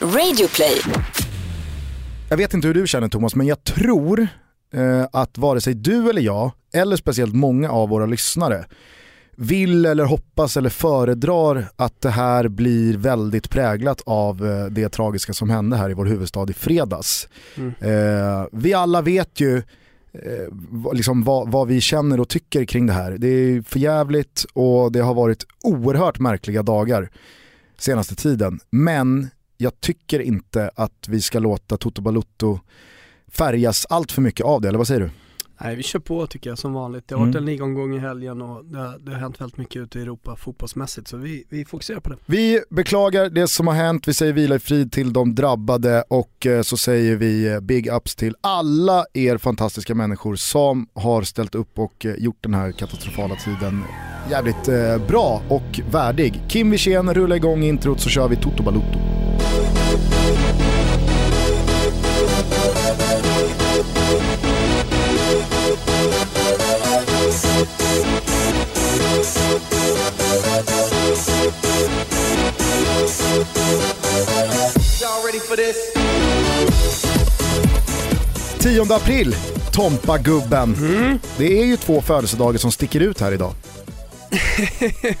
Radioplay. Jag vet inte hur du känner Thomas, men jag tror eh, att vare sig du eller jag, eller speciellt många av våra lyssnare, vill eller hoppas eller föredrar att det här blir väldigt präglat av eh, det tragiska som hände här i vår huvudstad i fredags. Mm. Eh, vi alla vet ju eh, liksom vad, vad, vi känner och tycker kring det här. Det är förjävligt och det har varit oerhört märkliga dagar senaste tiden. Men jag tycker inte att vi ska låta Toto Balutto färgas allt för mycket av det, eller vad säger du? Nej vi kör på tycker jag som vanligt. Det har varit mm. en ligomgång i helgen och det har, det har hänt väldigt mycket ute i Europa fotbollsmässigt så vi, vi fokuserar på det. Vi beklagar det som har hänt, vi säger vila i frid till de drabbade och eh, så säger vi eh, big ups till alla er fantastiska människor som har ställt upp och eh, gjort den här katastrofala tiden jävligt bra och värdig. Kim Wirsén rullar igång introt så kör vi Toto Balutto. 10 april, Tompa-gubben. Mm. Det är ju två födelsedagar som sticker ut här idag.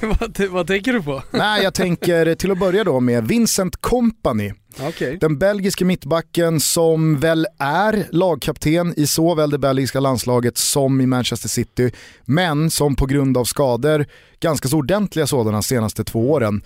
vad, vad, tänker du på? Nej, jag tänker till att börja då med Vincent Company. Okay. Den belgiske mittbacken som väl är lagkapten i såväl det belgiska landslaget som i Manchester City, men som på grund av skador, ganska så ordentliga sådana senaste två åren,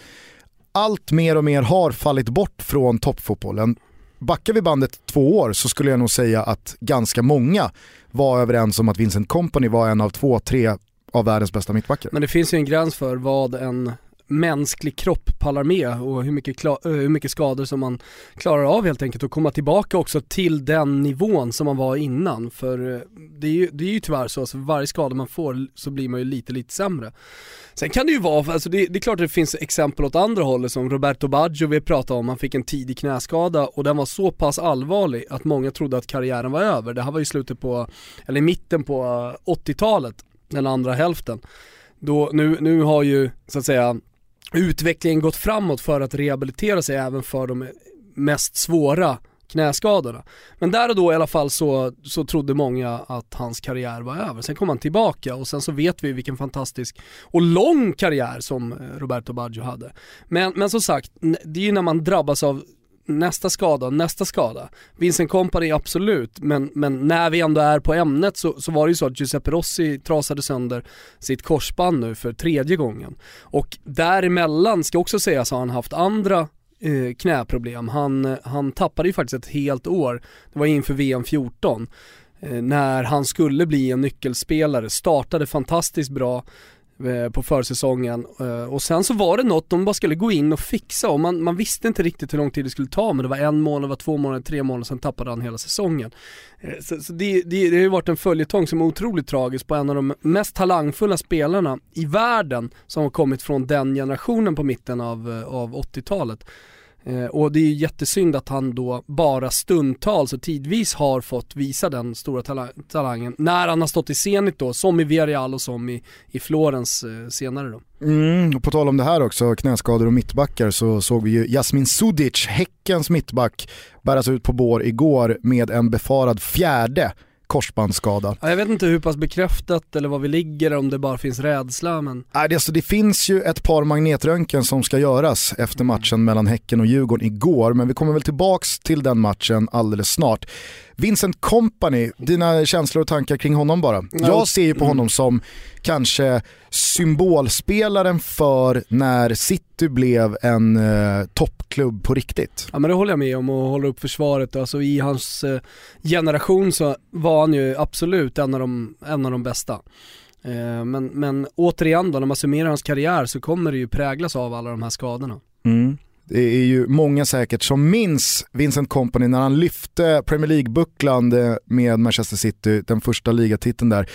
allt mer och mer har fallit bort från toppfotbollen. Backar vi bandet två år så skulle jag nog säga att ganska många var överens om att Vincent Company var en av två, tre av världens bästa mittbackar. Men det finns ju en gräns för vad en mänsklig kropp pallar med och hur mycket, eh, hur mycket skador som man klarar av helt enkelt och komma tillbaka också till den nivån som man var innan. För eh, det är ju, det är ju tyvärr så, alltså varje skada man får så blir man ju lite, lite sämre. Sen kan det ju vara, alltså det, det, är klart att det finns exempel åt andra hållet som Roberto Baggio vi pratade om, han fick en tidig knäskada och den var så pass allvarlig att många trodde att karriären var över. Det här var ju slutet på, eller mitten på eh, 80-talet, den andra hälften. Då, nu, nu har ju så att säga utvecklingen gått framåt för att rehabilitera sig även för de mest svåra knäskadorna. Men där och då i alla fall så, så trodde många att hans karriär var över. Sen kom han tillbaka och sen så vet vi vilken fantastisk och lång karriär som eh, Roberto Baggio hade. Men, men som sagt, det är ju när man drabbas av nästa skada, nästa skada. Vincent Company absolut, men, men när vi ändå är på ämnet så, så var det ju så att Giuseppe Rossi trasade sönder sitt korsband nu för tredje gången. Och däremellan, ska också sägas, har han haft andra eh, knäproblem. Han, han tappade ju faktiskt ett helt år, det var inför VM 14 eh, när han skulle bli en nyckelspelare, startade fantastiskt bra, Eh, på försäsongen eh, och sen så var det något de bara skulle gå in och fixa och man, man visste inte riktigt hur lång tid det skulle ta men det var en månad, det var två månader, tre månader, sen tappade han hela säsongen. Eh, så, så det, det, det har ju varit en följetong som är otroligt tragisk på en av de mest talangfulla spelarna i världen som har kommit från den generationen på mitten av, av 80-talet. Eh, och det är ju jättesynd att han då bara stundtals och tidvis har fått visa den stora talangen när han har stått i Zenit då, som i Villarreal och som i, i Florens eh, senare då. Mm, och på tal om det här också, knäskador och mittbackar, så såg vi ju Jasmin Sudic, Häckens mittback, bäras ut på bår igår med en befarad fjärde korsbandsskada. Ja, jag vet inte hur pass bekräftat eller var vi ligger, om det bara finns rädsla. Men... Nej, det, alltså, det finns ju ett par magnetröntgen som ska göras efter matchen mellan Häcken och Djurgården igår, men vi kommer väl tillbaks till den matchen alldeles snart. Vincent Company, dina känslor och tankar kring honom bara. Jag ser ju på honom som kanske symbolspelaren för när City blev en eh, toppklubb på riktigt. Ja men det håller jag med om och håller upp försvaret. Alltså i hans eh, generation så var han ju absolut en av de, en av de bästa. Eh, men, men återigen då, när man summerar hans karriär så kommer det ju präglas av alla de här skadorna. Mm. Det är ju många säkert som minns Vincent Company när han lyfte Premier League-bucklan med Manchester City, den första ligatiteln där.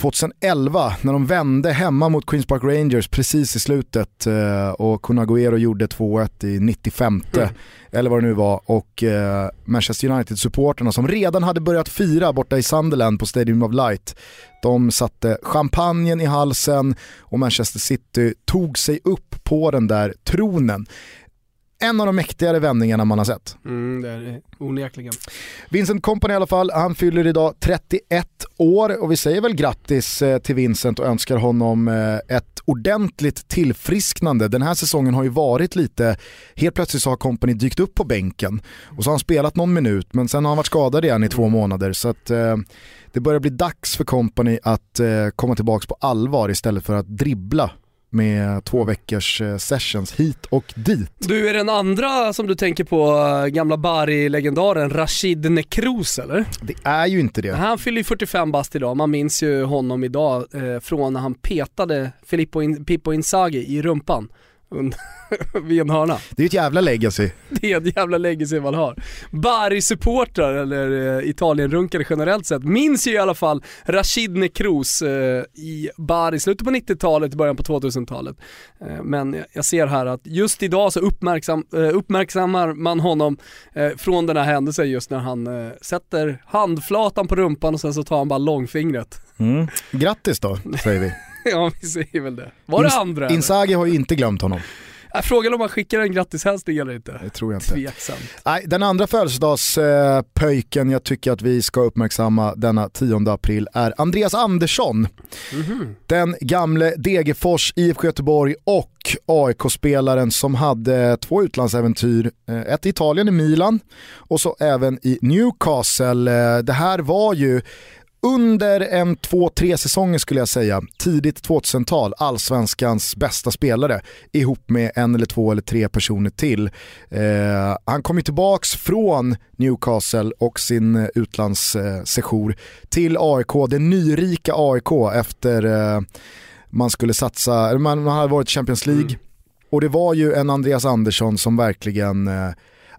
2011 när de vände hemma mot Queens Park Rangers precis i slutet eh, och Kun Agüero gjorde 2-1 i 95 mm. eller vad det nu var och eh, Manchester United-supporterna som redan hade börjat fira borta i Sunderland på Stadium of Light de satte champagnen i halsen och Manchester City tog sig upp på den där tronen en av de mäktigare vändningarna man har sett. Mm, det är det onekligen. Vincent Company i alla fall, han fyller idag 31 år och vi säger väl grattis eh, till Vincent och önskar honom eh, ett ordentligt tillfrisknande. Den här säsongen har ju varit lite, helt plötsligt så har Company dykt upp på bänken och så har han spelat någon minut men sen har han varit skadad igen i två månader så att eh, det börjar bli dags för Company att komma tillbaka på allvar istället för att dribbla med två veckors eh, sessions hit och dit. Du är den andra som du tänker på, eh, gamla Bari-legendaren Rashid Nekrouz eller? Det är ju inte det. Han fyller ju 45 bast idag, man minns ju honom idag eh, från när han petade Filippo In Pippo Inzaghi i rumpan vid en hörna. Det är ett jävla legacy. Det är ett jävla legacy man har. Bari-supportrar, eller eh, Italien-runkare generellt sett, minns ju i alla fall Rashid Nekrouz eh, i Bari, slutet på 90-talet, början på 2000-talet. Eh, men jag ser här att just idag så uppmärksam, uppmärksammar man honom från den här händelsen just när han sätter handflatan på rumpan och sen så tar han bara långfingret. Mm. Grattis då, säger vi. ja vi säger väl det. Var det andra Inzaghi har ju inte glömt honom. Frågan om man skickar en grattishälsning eller inte. Det tror jag inte. Tveksam. Nej, den andra födelsedagspöjken jag tycker att vi ska uppmärksamma denna 10 april är Andreas Andersson. -hmm. Den gamle Degerfors, IFK Göteborg och AIK-spelaren som hade två utlandsäventyr. Eh, ett i Italien i Milan och så även i Newcastle. Eh, det här var ju under en två, tre säsonger skulle jag säga, tidigt 2000-tal, allsvenskans bästa spelare ihop med en eller två eller tre personer till. Eh, han kom ju tillbaks från Newcastle och sin utlandssejour till AIK, det nyrika AIK efter eh, man skulle satsa, man, man hade varit Champions League mm. och det var ju en Andreas Andersson som verkligen eh,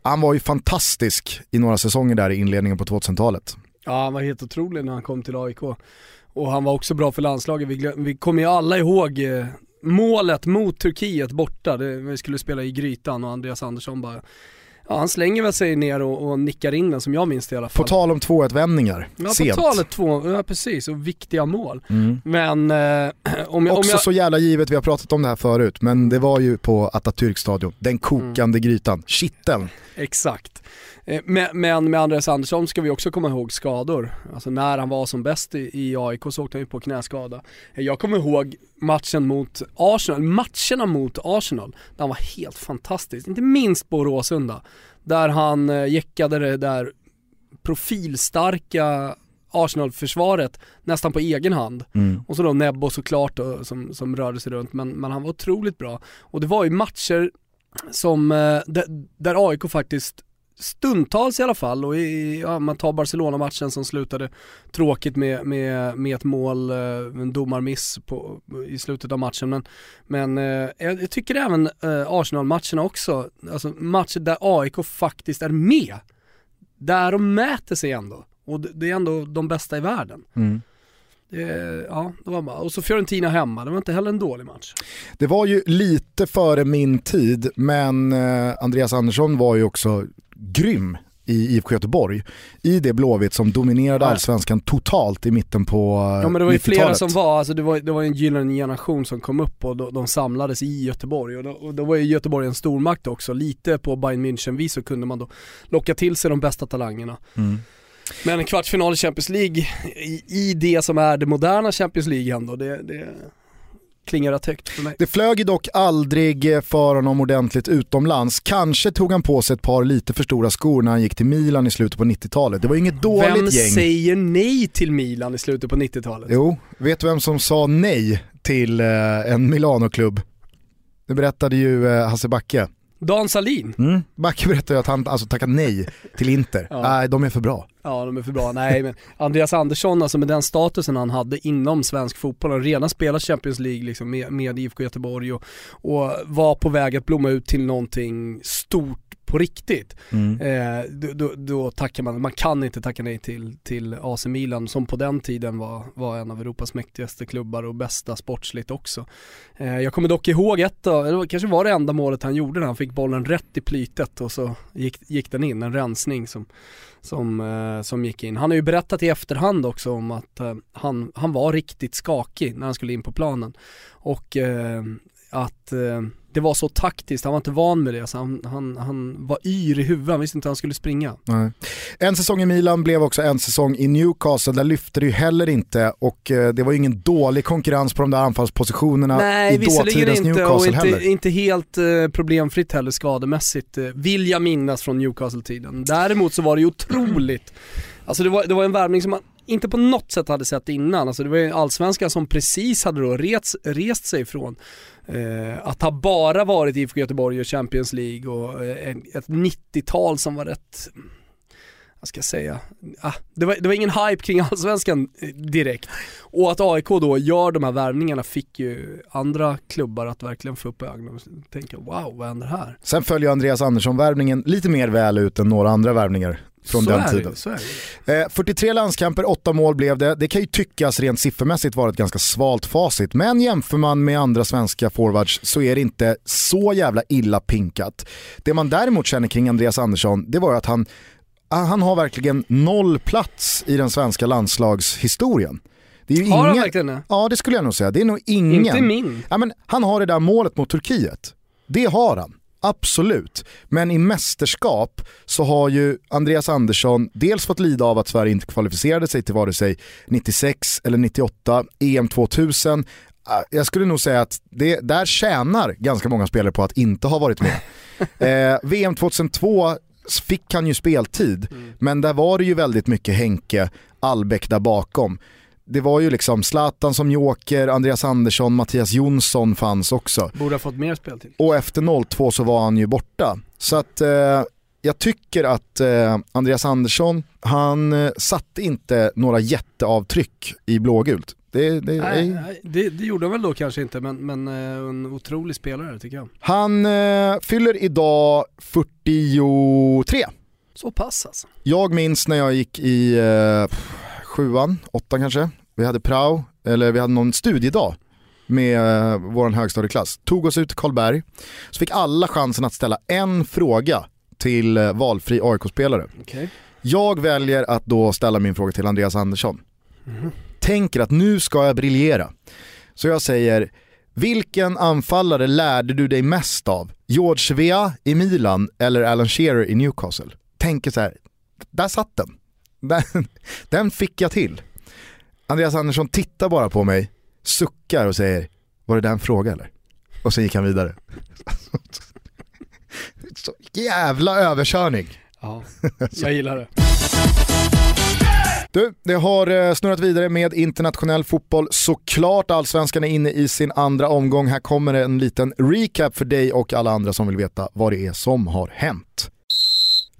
han var ju fantastisk i några säsonger där i inledningen på 2000-talet. Ja han var helt otrolig när han kom till AIK. Och han var också bra för landslaget. Vi, vi kommer ju alla ihåg eh, målet mot Turkiet borta, det, vi skulle spela i Grytan och Andreas Andersson bara Ja, han slänger väl sig ner och, och nickar in den som jag minns det i alla fall. På tal om 2-1 vändningar, Ja, sent. på tal om två, ja precis, och viktiga mål. Mm. Men eh, om jag... Också om jag... så jävla givet, vi har pratat om det här förut, men det var ju på Atatürk-stadion, den kokande mm. grytan, kitteln. Exakt. Eh, men med Andreas Andersson ska vi också komma ihåg skador. Alltså när han var som bäst i, AIK så åkte han ju på knäskada. Eh, jag kommer ihåg matchen mot Arsenal, matcherna mot Arsenal, där han var helt fantastisk. Inte minst på Råsunda, där han eh, jäckade det där profilstarka Arsenal-försvaret nästan på egen hand. Mm. Och så då Nebbo såklart då, som, som rörde sig runt, men, men han var otroligt bra. Och det var ju matcher som, där, där AIK faktiskt stundtals i alla fall och i, ja, man tar Barcelona-matchen som slutade tråkigt med, med, med ett mål, eh, en domarmiss på, i slutet av matchen. Men, men eh, jag tycker även eh, Arsenal-matcherna också, alltså matcher där AIK faktiskt är med. Där de mäter sig ändå och det är ändå de bästa i världen. Mm. Det, ja, det var bara. Och så Fiorentina hemma, det var inte heller en dålig match. Det var ju lite före min tid, men Andreas Andersson var ju också grym i IFK Göteborg. I det Blåvitt som dominerade ja. allsvenskan totalt i mitten på Ja men det var ju flera som var, alltså det var, det var en gyllene generation som kom upp och de, de samlades i Göteborg och då, och då var ju Göteborg en stormakt också, lite på Bayern München vis så kunde man då locka till sig de bästa talangerna. Mm. Men en kvartsfinal i Champions League, i, i, det som är det moderna Champions League ändå, det, det klingar rätt högt för mig. Det flög dock aldrig för honom ordentligt utomlands. Kanske tog han på sig ett par lite för stora skor när han gick till Milan i slutet på 90-talet. Det var inget dåligt vem gäng. Vem säger nej till Milan i slutet på 90-talet? Jo, vet du vem som sa nej till eh, en Milano-klubb? Det berättade ju eh, Hasse Backe. Dan Salin. Mm. Backe berättade att han alltså tackat nej till Inter. ja. Nej, de är för bra. Ja, de är för bra. Nej, men Andreas Andersson, alltså med den statusen han hade inom svensk fotboll, han redan spelat Champions League liksom med, med IFK Göteborg och, och var på väg att blomma ut till någonting stort på riktigt. Mm. Eh, då, då, då, tackar man, man kan inte tacka nej till, till AC Milan som på den tiden var, var en av Europas mäktigaste klubbar och bästa sportsligt också. Eh, jag kommer dock ihåg ett, eller kanske var det enda målet han gjorde när han fick bollen rätt i plytet och så gick, gick den in, en rensning som, som, eh, som gick in. Han har ju berättat i efterhand också om att eh, han, han var riktigt skakig när han skulle in på planen. Och eh, att eh, det var så taktiskt, han var inte van med det så han, han, han var yr i huvudet, han visste inte hur han skulle springa. Nej. En säsong i Milan blev också en säsong i Newcastle, där lyfte det ju heller inte och eh, det var ju ingen dålig konkurrens på de där anfallspositionerna Nej, i dåtidens inte, Newcastle och inte, heller. inte helt eh, problemfritt heller skademässigt, eh, vill jag minnas från Newcastle-tiden. Däremot så var det ju otroligt, alltså det var, det var en värvning som man inte på något sätt hade sett innan. Alltså det var ju allsvenskan som precis hade då rest, rest sig från Eh, att ha bara varit IFK Göteborg och Champions League och eh, ett 90-tal som var rätt vad ska jag säga, ah, det, var, det var ingen hype kring allsvenskan direkt. Och att AIK då gör de här värvningarna fick ju andra klubbar att verkligen få upp ögonen och tänka wow, vad händer här? Sen följer Andreas Andersson-värvningen lite mer väl ut än några andra värvningar från så den tiden. Det, det. Eh, 43 landskamper, 8 mål blev det. Det kan ju tyckas rent siffermässigt vara ett ganska svalt facit, men jämför man med andra svenska forwards så är det inte så jävla illa pinkat. Det man däremot känner kring Andreas Andersson, det var ju att han, han har verkligen noll plats i den svenska landslagshistorien. Det är ju Har han ingen... verkligen det? Ja det skulle jag nog säga, det är nog ingen. Inte min. Ja, men han har det där målet mot Turkiet. Det har han. Absolut. Men i mästerskap så har ju Andreas Andersson dels fått lida av att Sverige inte kvalificerade sig till vare sig 96 eller 98, EM 2000. Ah, Jag skulle nog säga att det, där tjänar ganska många spelare på att inte ha varit med. eh, VM 2002 fick han ju speltid, men där var det ju väldigt mycket Henke, Albeck där bakom. Det var ju liksom Zlatan som joker, Andreas Andersson, Mattias Jonsson fanns också. Borde ha fått mer speltid. Och efter 02 så var han ju borta. Så att eh, jag tycker att eh, Andreas Andersson, han eh, satte inte några jätteavtryck i blågult. Det, det, Nej, nej det, det gjorde han väl då kanske inte, men, men eh, en otrolig spelare tycker jag. Han eh, fyller idag 43. Så pass alltså. Jag minns när jag gick i eh, sjuan, åttan kanske. Vi hade prao, eller vi hade någon studiedag med eh, vår högstadieklass. Tog oss ut till Karlberg, så fick alla chansen att ställa en fråga till eh, valfri AIK-spelare. Okay. Jag väljer att då ställa min fråga till Andreas Andersson. Tänker att nu ska jag briljera. Så jag säger, vilken anfallare lärde du dig mest av? George Vea i Milan eller Alan Shearer i Newcastle? Tänker så här, där satt den. Den, den fick jag till. Andreas Andersson tittar bara på mig, suckar och säger, var det där en fråga eller? Och sen gick han vidare. Så jävla överkörning. Ja, jag gillar det. Du, det har eh, snurrat vidare med internationell fotboll såklart. Allsvenskan är inne i sin andra omgång. Här kommer en liten recap för dig och alla andra som vill veta vad det är som har hänt.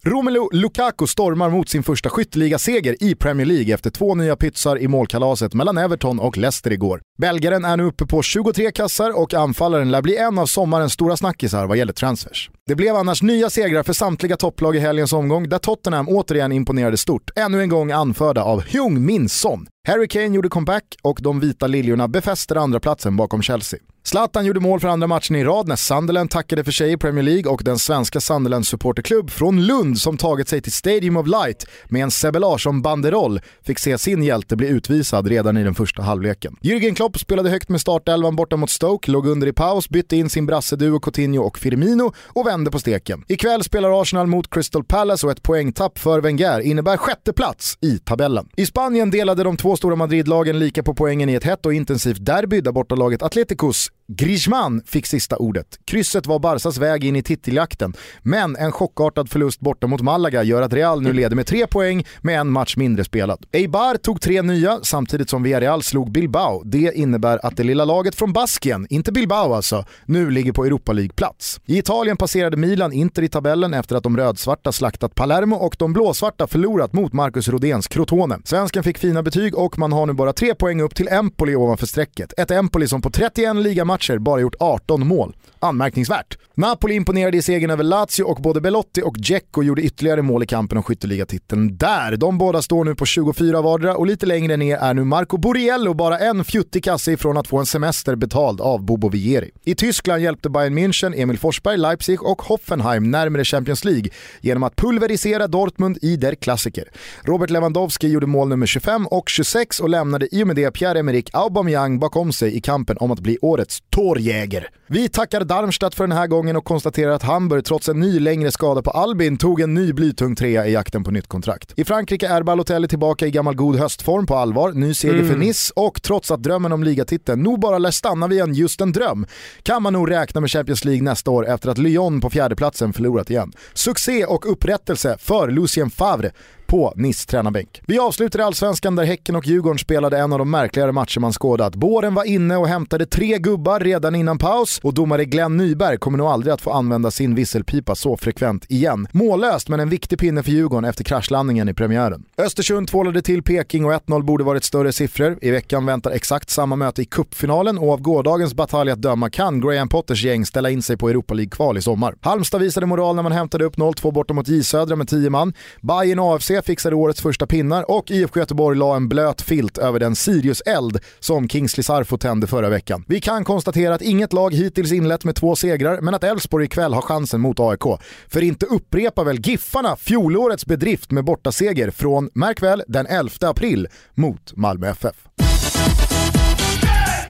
Romelu Lukaku stormar mot sin första skytteligaseger i Premier League efter två nya pytsar i målkalaset mellan Everton och Leicester igår. Belgaren är nu uppe på 23 kassar och anfallaren lär bli en av sommarens stora snackisar vad gäller transfers. Det blev annars nya segrar för samtliga topplag i helgens omgång där Tottenham återigen imponerade stort, ännu en gång anförda av Hyung Min Son. Harry Kane gjorde comeback och de vita liljorna befäster andra platsen bakom Chelsea. Zlatan gjorde mål för andra matchen i rad när Sunderland tackade för sig i Premier League och den svenska Sunderland supporterklubb från Lund som tagit sig till Stadium of Light med en Sebbe Larsson-banderoll fick se sin hjälte bli utvisad redan i den första halvleken. Jürgen Klopp spelade högt med startelvan borta mot Stoke, låg under i paus, bytte in sin brasseduo Coutinho och Firmino och vände på steken. Ikväll spelar Arsenal mot Crystal Palace och ett poängtapp för Wenger innebär sjätte plats i tabellen. I Spanien delade de två stora Madridlagen lika på poängen i ett hett och intensivt derby där bortalaget Atleticos Griezmann fick sista ordet. Krysset var Barsas väg in i titeljakten, men en chockartad förlust borta mot Malaga gör att Real nu leder med tre poäng med en match mindre spelad. Eibar tog tre nya samtidigt som Villarreal slog Bilbao. Det innebär att det lilla laget från Baskien, inte Bilbao alltså, nu ligger på Europa League-plats. I Italien passerade Milan Inter i tabellen efter att de rödsvarta slaktat Palermo och de blåsvarta förlorat mot Marcus Rodéns Crotone. Svensken fick fina betyg och man har nu bara tre poäng upp till Empoli ovanför strecket. Ett Empoli som på 31 ligamatcher bara gjort 18 mål anmärkningsvärt. Napoli imponerade i segern över Lazio och både Belotti och Dzeko gjorde ytterligare mål i kampen om skytteligatiteln där. De båda står nu på 24 vardera och lite längre ner är nu Marco Borriello bara en fjuttig kasse ifrån att få en semester betald av Bobo Vieri. I Tyskland hjälpte Bayern München, Emil Forsberg, Leipzig och Hoffenheim närmare Champions League genom att pulverisera Dortmund i der Klassiker. Robert Lewandowski gjorde mål nummer 25 och 26 och lämnade i och med det Pierre-Emerick Aubameyang bakom sig i kampen om att bli årets tårjäger. Vi tackar Darmstadt för den här gången och konstaterar att Hamburg trots en ny längre skada på Albin tog en ny blytung trea i jakten på nytt kontrakt. I Frankrike är Balotelli tillbaka i gammal god höstform på allvar, ny seger mm. för Nice och trots att drömmen om ligatiteln nog bara lär stanna vid en just en dröm kan man nog räkna med Champions League nästa år efter att Lyon på fjärdeplatsen förlorat igen. Succé och upprättelse för Lucien Favre på NIS tränarbänk. Vi avslutar i Allsvenskan där Häcken och Djurgården spelade en av de märkligare matcher man skådat. Båren var inne och hämtade tre gubbar redan innan paus och domare Glenn Nyberg kommer nog aldrig att få använda sin visselpipa så frekvent igen. Mållöst men en viktig pinne för Djurgården efter kraschlandningen i premiären. Östersund tvålade till Peking och 1-0 borde varit större siffror. I veckan väntar exakt samma möte i kuppfinalen och av gårdagens batalj att döma kan Graham Potters gäng ställa in sig på Europa League-kval i sommar. Halmstad visade moral när man hämtade upp 0-2 borta mot J Södra med 10 man. Bayern AFC fixade årets första pinnar och IFK Göteborg la en blöt filt över den Sirius-eld som Kingsley Sarfo tände förra veckan. Vi kan konstatera att inget lag hittills inlett med två segrar, men att Elfsborg ikväll har chansen mot AIK. För inte upprepar väl Giffarna fjolårets bedrift med bortaseger från, märk väl, den 11 april mot Malmö FF.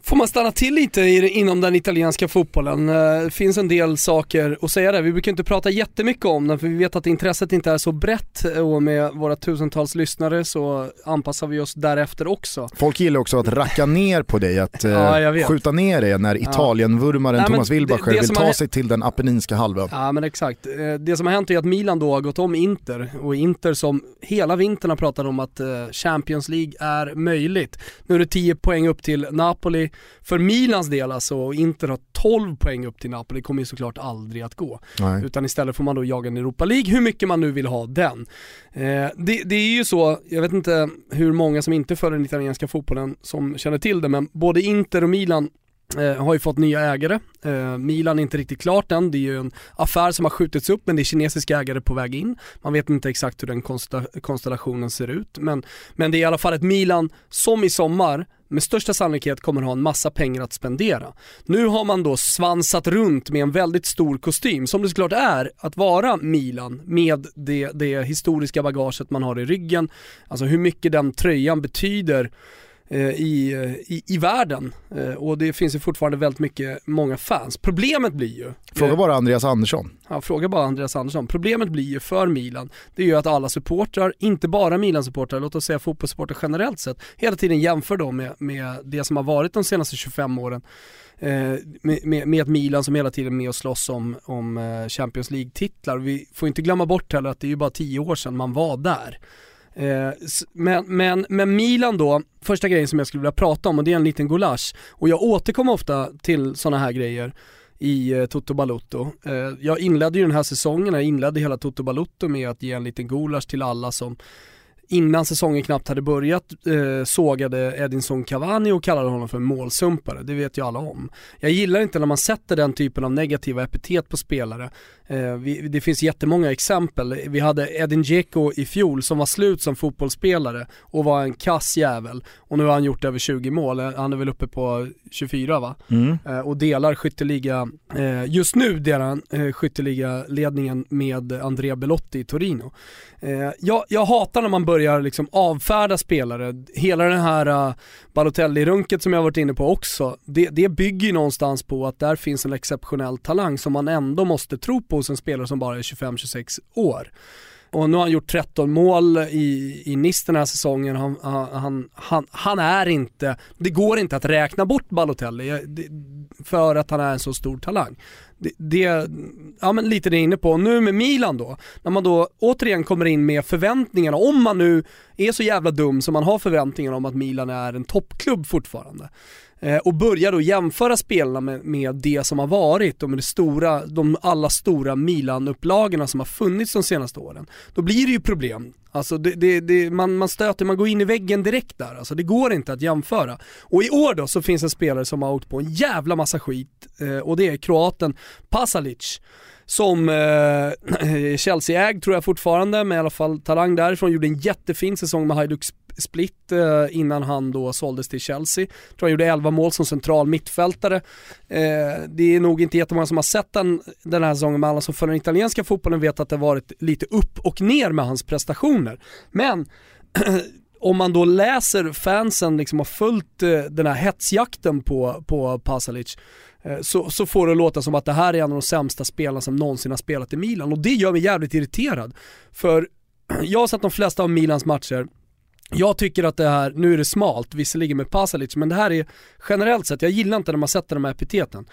Får man stanna till lite inom den italienska fotbollen? Det eh, finns en del saker att säga där. Vi brukar inte prata jättemycket om den för vi vet att intresset inte är så brett och med våra tusentals lyssnare så anpassar vi oss därefter också. Folk gillar också att racka ner på dig, att ja, eh, skjuta ner dig när Italien-vurmaren ja. Thomas Wilbacher vill ta sig till den Apenninska halvön. Ja men exakt. Eh, det som har hänt är att Milan då har gått om Inter och Inter som hela vintern har pratat om att Champions League är möjligt. Nu är det 10 poäng upp till Napoli för Milans del alltså, och Inter har 12 poäng upp till Napoli, kommer ju såklart aldrig att gå. Nej. Utan istället får man då jaga en Europa League, hur mycket man nu vill ha den. Eh, det, det, är ju så, jag vet inte hur många som inte följer den italienska fotbollen som känner till det, men både Inter och Milan Eh, har ju fått nya ägare. Eh, Milan är inte riktigt klart än, det är ju en affär som har skjutits upp men det är kinesiska ägare på väg in. Man vet inte exakt hur den konstellationen ser ut men, men det är i alla fall ett Milan som i sommar med största sannolikhet kommer ha en massa pengar att spendera. Nu har man då svansat runt med en väldigt stor kostym, som det såklart är att vara Milan med det, det historiska bagaget man har i ryggen. Alltså hur mycket den tröjan betyder i, i, i världen eh, och det finns ju fortfarande väldigt mycket, många fans. Problemet blir ju... Fråga bara Andreas Andersson. Ja, fråga bara Andreas Andersson. Problemet blir ju för Milan, det är ju att alla supportrar, inte bara Milan-supportrar, låt oss säga fotbollssupportrar generellt sett, hela tiden jämför dem med, med det som har varit de senaste 25 åren. Eh, med, med, med, ett Milan som hela tiden är med och slåss om, om eh, Champions League-titlar. Vi får inte glömma bort heller att det är ju bara 10 år sedan man var där. Eh, men, men, men Milan då, första grejen som jag skulle vilja prata om och det är en liten gulasch. Och jag återkommer ofta till sådana här grejer i eh, Toto Balutto. Eh, jag inledde ju den här säsongen, jag inledde hela Toto Balutto med att ge en liten gulasch till alla som innan säsongen knappt hade börjat eh, sågade Edinson Cavani och kallade honom för målsumpare, det vet ju alla om. Jag gillar inte när man sätter den typen av negativa epitet på spelare. Eh, vi, det finns jättemånga exempel. Vi hade Edin Dzeko i fjol som var slut som fotbollsspelare och var en kass jävel. Och nu har han gjort över 20 mål, han är väl uppe på 24 va? Mm. Eh, och delar skytteliga, eh, just nu delar han eh, skytteliga-ledningen med Andrea Belotti i Torino. Eh, jag, jag hatar när man börjar liksom avfärda spelare, hela den här uh, Balotelli-runket som jag varit inne på också, det, det bygger ju någonstans på att där finns en exceptionell talang som man ändå måste tro på hos en spelare som bara är 25-26 år. Och nu har han gjort 13 mål i, i Nice den här säsongen. Han, han, han, han är inte, det går inte att räkna bort Balotelli eh, för att han är en så stor talang. Det, det, ja men lite det jag är inne på. Nu med Milan då, när man då återigen kommer in med förväntningarna, om man nu är så jävla dum som man har förväntningar om att Milan är en toppklubb fortfarande Eh, och börjar då jämföra spelarna med, med det som har varit och med det stora, de alla stora Milan-upplagorna som har funnits de senaste åren. Då blir det ju problem. Alltså det, det, det, man, man stöter, man går in i väggen direkt där. Alltså det går inte att jämföra. Och i år då så finns en spelare som har åkt på en jävla massa skit eh, och det är kroaten Pasalic som eh, Chelsea-ägd tror jag fortfarande, med i alla fall talang därifrån, gjorde en jättefin säsong med Hajduk Split eh, innan han då såldes till Chelsea. Tror han gjorde 11 mål som central mittfältare. Eh, det är nog inte jättemånga som har sett den, den här säsongen, men alla som följer den italienska fotbollen vet att det varit lite upp och ner med hans prestationer. Men om man då läser fansen liksom har följt eh, den här hetsjakten på, på Pasalic eh, så, så får det låta som att det här är en av de sämsta spelarna som någonsin har spelat i Milan och det gör mig jävligt irriterad. För jag har sett de flesta av Milans matcher jag tycker att det här, nu är det smalt, visserligen med Pasalic, men det här är generellt sett, jag gillar inte när man sätter de här epiteten.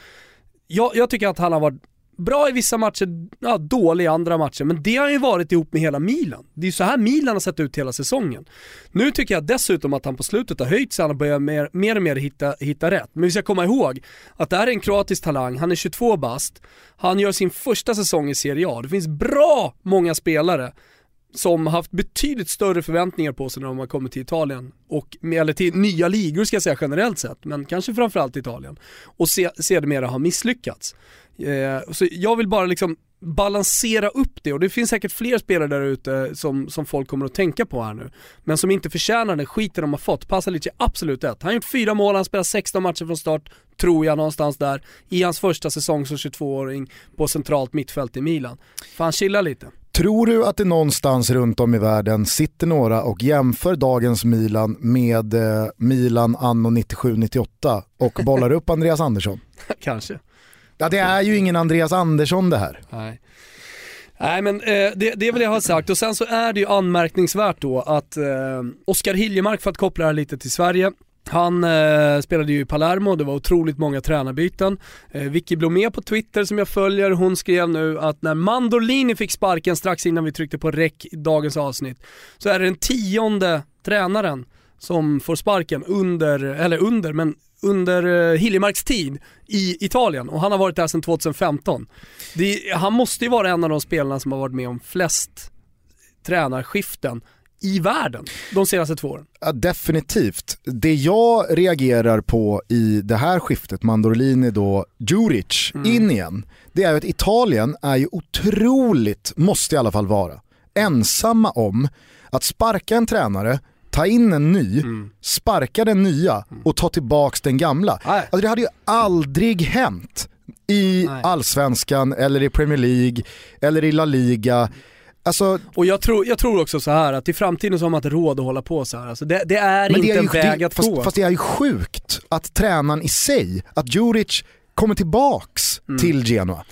Jag, jag tycker att han har varit bra i vissa matcher, ja, dålig i andra matcher, men det har ju varit ihop med hela Milan. Det är ju så här Milan har sett ut hela säsongen. Nu tycker jag dessutom att han på slutet har höjt sig, han har börjat mer, mer och mer hitta, hitta rätt. Men vi ska komma ihåg att det här är en kroatisk talang, han är 22 bast, han gör sin första säsong i Serie A. Det finns bra många spelare som haft betydligt större förväntningar på sig när de har kommit till Italien, och, eller till nya ligor ska jag säga generellt sett, men kanske framförallt Italien, och se, sedermera har misslyckats. Eh, så jag vill bara liksom balansera upp det och det finns säkert fler spelare där ute som, som folk kommer att tänka på här nu. Men som inte förtjänar den skiten de har fått. Pasalic är absolut ett. Han har gjort fyra mål, han spelar 16 matcher från start, tror jag någonstans där, i hans första säsong som 22-åring på centralt mittfält i Milan. Fan chilla lite. Tror du att det någonstans runt om i världen sitter några och jämför dagens Milan med eh, Milan anno 97-98 och bollar upp Andreas Andersson? Kanske. Ja det är ju ingen Andreas Andersson det här. Nej. Nej men eh, det, det vill jag ha sagt och sen så är det ju anmärkningsvärt då att eh, Oskar Hiljemark, för att koppla det här lite till Sverige, han eh, spelade ju i Palermo, det var otroligt många tränarbyten. Eh, Vicky Blomé på Twitter som jag följer, hon skrev nu att när Mandolini fick sparken strax innan vi tryckte på rec i dagens avsnitt, så är det den tionde tränaren som får sparken under, eller under, men under eh, Hiljemarks tid i Italien och han har varit där sedan 2015. Det, han måste ju vara en av de spelarna som har varit med om flest tränarskiften i världen de senaste två åren. Ja, definitivt. Det jag reagerar på i det här skiftet, Mandorlini då, Djuric, mm. in igen, det är att Italien är ju otroligt, måste i alla fall vara, ensamma om att sparka en tränare ta in en ny, mm. sparka den nya mm. och ta tillbaks den gamla. Alltså det hade ju aldrig hänt i Nej. allsvenskan eller i Premier League eller i La Liga. Alltså, och jag tror, jag tror också så här att i framtiden så har man inte råd att hålla på så här. Alltså det, det är inte det är ju, en väg det, att fast, gå. Fast det är ju sjukt att tränaren i sig, att Djuric kommer tillbaks mm. till Genoa.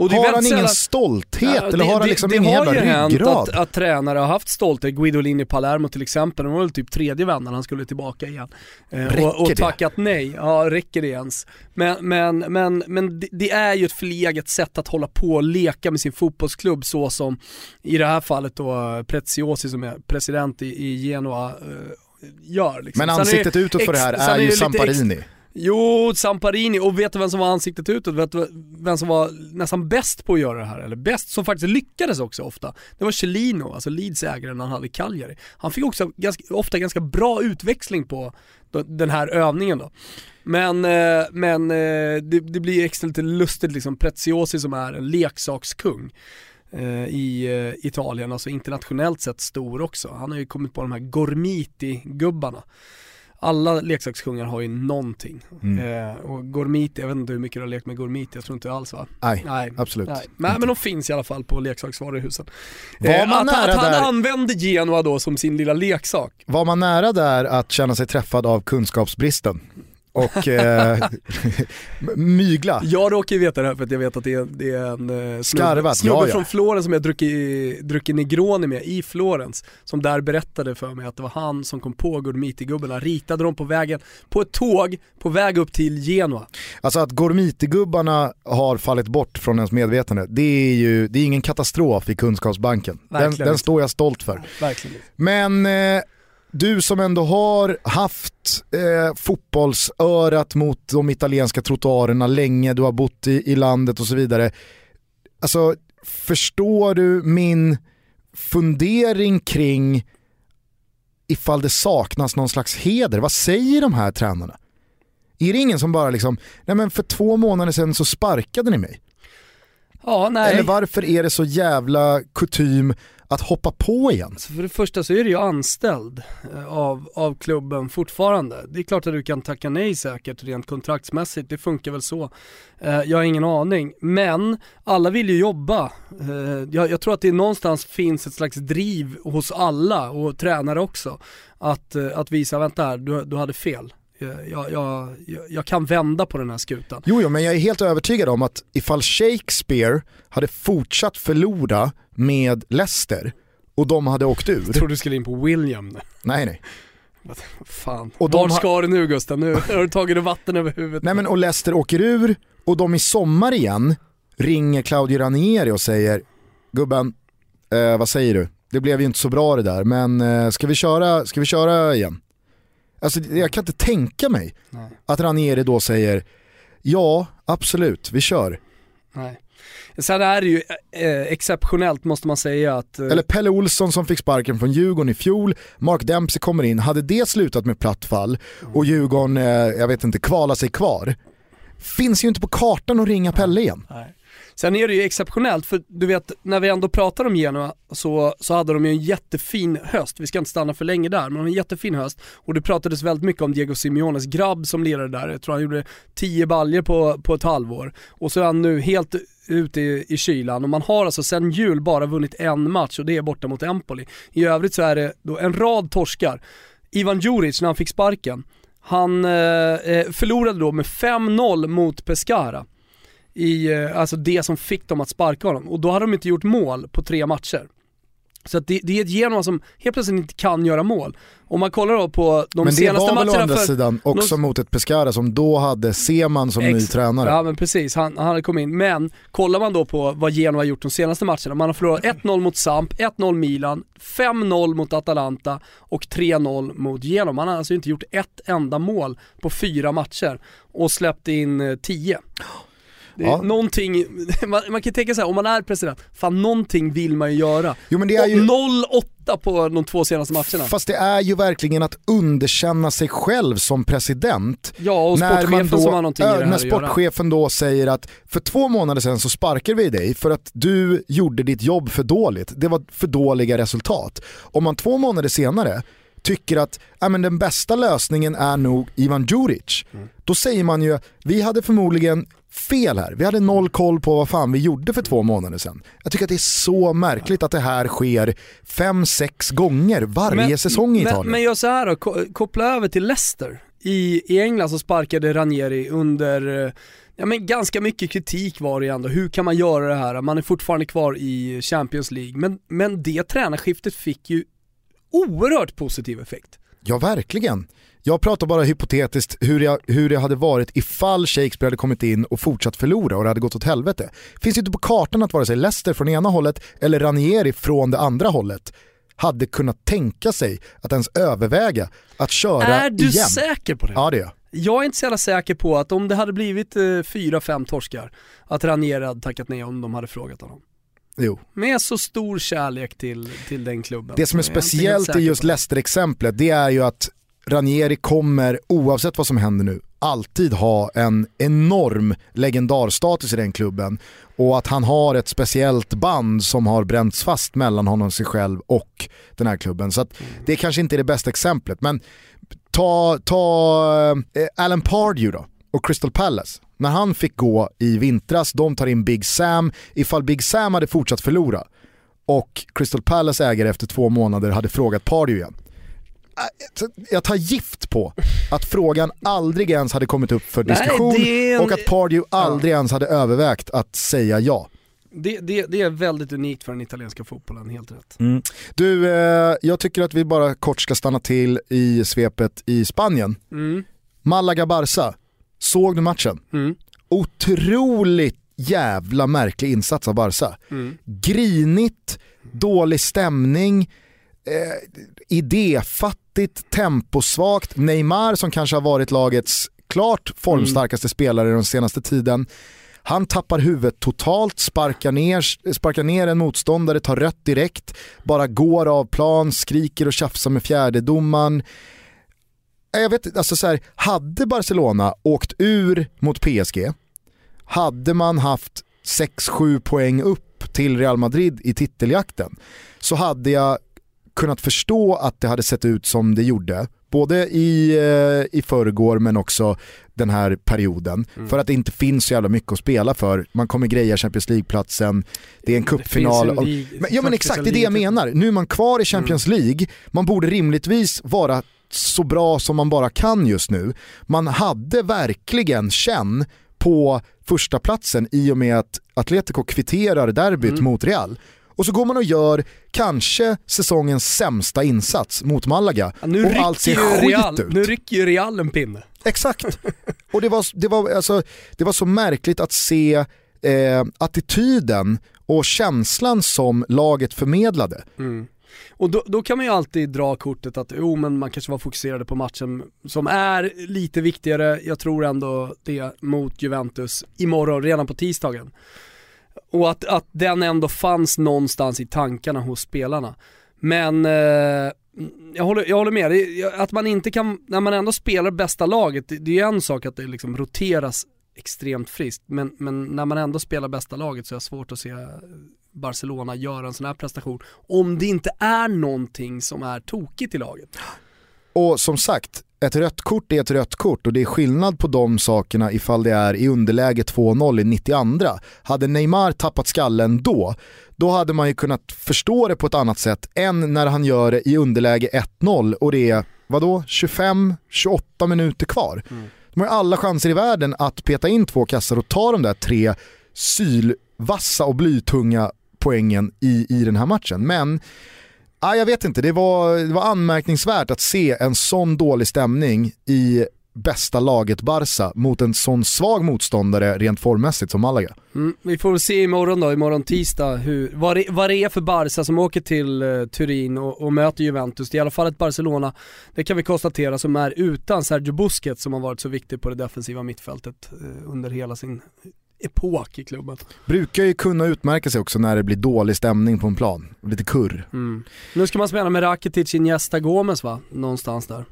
Och har han ingen stolthet ja, eller har han liksom det, ingen jävla ryggrad? Det har ju hänt att, att tränare har haft stolthet, Guidolin i Palermo till exempel, det var väl typ tredje vändan han skulle tillbaka igen. Eh, och, och tackat det? nej, ja räcker det ens? Men, men, men, men det, det, är ju ett förlegat sätt att hålla på och leka med sin fotbollsklubb så som i det här fallet då Preziosi som är president i, i Genoa eh, gör. Liksom. Men ansiktet utåt för det här är, är ju Samparini. Jo, Samparini, och vet du vem som var ansiktet utåt? Vet du vem som var nästan bäst på att göra det här? Eller bäst, som faktiskt lyckades också ofta. Det var Celino, alltså Leeds ägare när han hade Cagliari. Han fick också ganska, ofta ganska bra utväxling på den här övningen då. Men, eh, men eh, det, det blir extra lite lustigt liksom, Preziosi som är en leksakskung eh, i Italien, alltså internationellt sett stor också. Han har ju kommit på de här Gormiti-gubbarna alla leksakskungar har ju någonting. Mm. Eh, och Gormiti, jag vet inte hur mycket du har lekt med Gormiti, jag tror inte alls va? Nej, Nej. absolut Nej. Men, men de finns i alla fall på leksaksvaruhusen. Eh, att, att han där... använde Genoa då som sin lilla leksak. Var man nära där att känna sig träffad av kunskapsbristen? Och eh, mygla. Jag råkar ju veta det här för att jag vet att det är, det är en eh, snubbe, snubbe ja, från Florens som jag druckit, druckit Negroni med i Florens. Som där berättade för mig att det var han som kom på Gormiti-gubbarna, ritade dem på vägen, på ett tåg på väg upp till Genoa. Alltså att Gormiti-gubbarna har fallit bort från ens medvetande, det är ju det är ingen katastrof i kunskapsbanken. Den, den, står jag stolt för. Verkligen. Men eh, du som ändå har haft eh, fotbollsörat mot de italienska trottoarerna länge, du har bott i, i landet och så vidare. Alltså, förstår du min fundering kring ifall det saknas någon slags heder? Vad säger de här tränarna? Är det ingen som bara liksom, nej men för två månader sedan så sparkade ni mig. Ja. Eller varför är det så jävla kutym att hoppa på igen? Så för det första så är du ju anställd eh, av, av klubben fortfarande. Det är klart att du kan tacka nej säkert rent kontraktsmässigt, det funkar väl så. Eh, jag har ingen aning, men alla vill ju jobba. Eh, jag, jag tror att det någonstans finns ett slags driv hos alla och tränare också att, att visa, vänta här, du, du hade fel. Jag, jag, jag, kan vända på den här skutan. Jo, jo, men jag är helt övertygad om att ifall Shakespeare hade fortsatt förlora med Leicester och de hade åkt ur. Jag tror du skulle in på William nu. Nej nej. Fan, och vart ska du nu Gustav? Nu har du tagit vatten över huvudet. Nej men och Leicester åker ur och de i sommar igen ringer Claudio Ranieri och säger Gubben, eh, vad säger du? Det blev ju inte så bra det där men eh, ska, vi köra, ska vi köra igen? Alltså jag kan inte tänka mig Nej. att Ranieri då säger ja, absolut, vi kör. Nej. Sen är det ju eh, exceptionellt måste man säga att... Eh... Eller Pelle Olsson som fick sparken från Djurgården i fjol, Mark Dempsey kommer in, hade det slutat med platt fall och Djurgården, eh, jag vet inte, kvala sig kvar, finns ju inte på kartan att ringa Pelle igen. Nej. Sen är det ju exceptionellt, för du vet, när vi ändå pratar om Genoa så, så hade de ju en jättefin höst. Vi ska inte stanna för länge där, men de en jättefin höst. Och det pratades väldigt mycket om Diego Simeones grabb som lirade där. Jag tror han gjorde 10 baljer på, på ett halvår. Och så är han nu helt ute i, i kylan och man har alltså sen jul bara vunnit en match och det är borta mot Empoli. I övrigt så är det då en rad torskar. Ivan Djuric när han fick sparken, han eh, eh förlorade då med 5-0 mot Pescara i, eh, alltså det som fick dem att sparka honom. Och då hade de inte gjort mål på tre matcher. Så det, det är ett Genoa som helt plötsligt inte kan göra mål. Om man kollar då på de senaste matcherna Men det var väl å andra för, sidan också någon... mot ett Pescara som då hade Seman som Ex ny tränare. Ja men precis, han, han hade kommit in. Men kollar man då på vad Genoa har gjort de senaste matcherna. Man har förlorat 1-0 mot Samp, 1-0 Milan, 5-0 mot Atalanta och 3-0 mot Genoa. Man har alltså inte gjort ett enda mål på fyra matcher och släppt in 10. Ja. någonting, man, man kan tänka så här, om man är president, fan någonting vill man ju göra. Jo, men det är ju... 0-8 på de två senaste matcherna. Fast det är ju verkligen att underkänna sig själv som president. Ja, och sportchefen då, som har någonting i det här När sportchefen då säger att för två månader sedan så sparkar vi dig för att du gjorde ditt jobb för dåligt. Det var för dåliga resultat. Om man två månader senare tycker att äh, men den bästa lösningen är nog Ivan Djuric. Mm. Då säger man ju, vi hade förmodligen fel här. Vi hade noll koll på vad fan vi gjorde för två månader sedan. Jag tycker att det är så märkligt att det här sker fem, sex gånger varje men, säsong i Italien. Men, men gör så här då, koppla över till Leicester. I, I England så sparkade Ranieri under Ja men ganska mycket kritik var det ändå, hur kan man göra det här? Man är fortfarande kvar i Champions League, men, men det tränarskiftet fick ju oerhört positiv effekt. Ja verkligen. Jag pratar bara hypotetiskt hur, jag, hur det hade varit ifall Shakespeare hade kommit in och fortsatt förlora och det hade gått åt helvete. Finns inte på kartan att vare sig Leicester från ena hållet eller Ranieri från det andra hållet hade kunnat tänka sig att ens överväga att köra igen. Är du igen. säker på det? Ja det är jag. Jag är inte så jävla säker på att om det hade blivit eh, fyra, fem torskar, att Ranieri hade tackat nej om de hade frågat honom. Jo. Med så stor kärlek till, till den klubben. Det som är speciellt i just Leicester-exemplet, det är ju att Ranieri kommer, oavsett vad som händer nu, alltid ha en enorm legendarstatus i den klubben och att han har ett speciellt band som har bränts fast mellan honom sig själv och den här klubben. Så det kanske inte är det bästa exemplet, men ta, ta eh, Alan Pardew då och Crystal Palace. När han fick gå i vintras, de tar in Big Sam, ifall Big Sam hade fortsatt förlora och Crystal Palace ägare efter två månader hade frågat Pardew igen jag tar gift på att frågan aldrig ens hade kommit upp för diskussion Nej, en... och att Pardew aldrig ja. ens hade övervägt att säga ja. Det, det, det, är väldigt unikt för den italienska fotbollen, helt rätt. Mm. Du, eh, jag tycker att vi bara kort ska stanna till i svepet i Spanien. Mm. Malaga-Barca, såg du matchen? Mm. Otroligt jävla märklig insats av Barca. Mm. Grinigt, dålig stämning, eh, idéfattigt, temposvagt. Neymar som kanske har varit lagets klart formstarkaste mm. spelare den senaste tiden. Han tappar huvudet totalt, sparkar ner, sparkar ner en motståndare, tar rött direkt, bara går av plan, skriker och tjafsar med fjärdedomaren. Jag vet alltså så här, hade Barcelona åkt ur mot PSG, hade man haft 6-7 poäng upp till Real Madrid i titeljakten så hade jag kunnat förstå att det hade sett ut som det gjorde. Både i, eh, i förrgår men också den här perioden. Mm. För att det inte finns så jävla mycket att spela för. Man kommer greja Champions League-platsen, det är en cupfinal. ja men exakt, det är det jag menar. Nu är man kvar i Champions mm. League, man borde rimligtvis vara så bra som man bara kan just nu. Man hade verkligen känn på första platsen i och med att Atletico kvitterar derbyt mm. mot Real. Och så går man och gör kanske säsongens sämsta insats mot Malaga ja, nu och allt ser skit Real, ut. Nu rycker ju Real en pinne. Exakt. Och det var, det var, alltså, det var så märkligt att se eh, attityden och känslan som laget förmedlade. Mm. Och då, då, kan man ju alltid dra kortet att jo men man kanske var fokuserade på matchen som är lite viktigare, jag tror ändå det mot Juventus imorgon, redan på tisdagen. Och att, att den ändå fanns någonstans i tankarna hos spelarna. Men eh, jag, håller, jag håller med, att man inte kan, när man ändå spelar bästa laget, det, det är en sak att det liksom roteras extremt friskt, men, men när man ändå spelar bästa laget så är det svårt att se Barcelona göra en sån här prestation. Om det inte är någonting som är tokigt i laget. Och som sagt, ett rött kort är ett rött kort och det är skillnad på de sakerna ifall det är i underläge 2-0 i 92. Hade Neymar tappat skallen då, då hade man ju kunnat förstå det på ett annat sätt än när han gör det i underläge 1-0 och det är, vadå, 25-28 minuter kvar. Mm. De har alla chanser i världen att peta in två kassar och ta de där tre sylvassa och blytunga poängen i, i den här matchen. Men ah, jag vet inte, det var, det var anmärkningsvärt att se en sån dålig stämning i bästa laget Barca mot en sån svag motståndare rent formmässigt som Malaga. Mm, vi får väl se imorgon då, imorgon tisdag, hur, vad, det, vad det är för Barca som åker till eh, Turin och, och, möter Juventus. Det är i alla fall ett Barcelona, det kan vi konstatera, som är utan Sergio Busquets som har varit så viktig på det defensiva mittfältet eh, under hela sin epok i klubben. Brukar ju kunna utmärka sig också när det blir dålig stämning på en plan, lite kurr. Mm. Nu ska man spela med Rakitic, Iniesta, Gomes va? Någonstans där.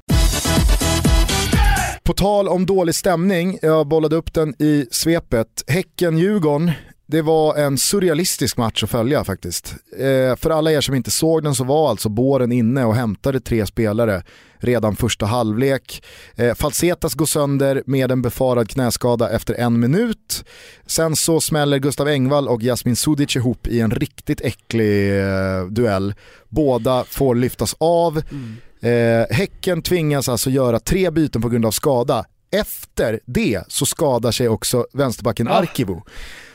På tal om dålig stämning, jag bollade upp den i svepet. Häcken-Djurgården, det var en surrealistisk match att följa faktiskt. Eh, för alla er som inte såg den så var alltså Båren inne och hämtade tre spelare redan första halvlek. Eh, Falsetas går sönder med en befarad knäskada efter en minut. Sen så smäller Gustav Engvall och Jasmin Sudic ihop i en riktigt äcklig eh, duell. Båda får lyftas av. Mm. Eh, häcken tvingas alltså göra tre byten på grund av skada. Efter det så skadar sig också vänsterbacken ah. Arkivo.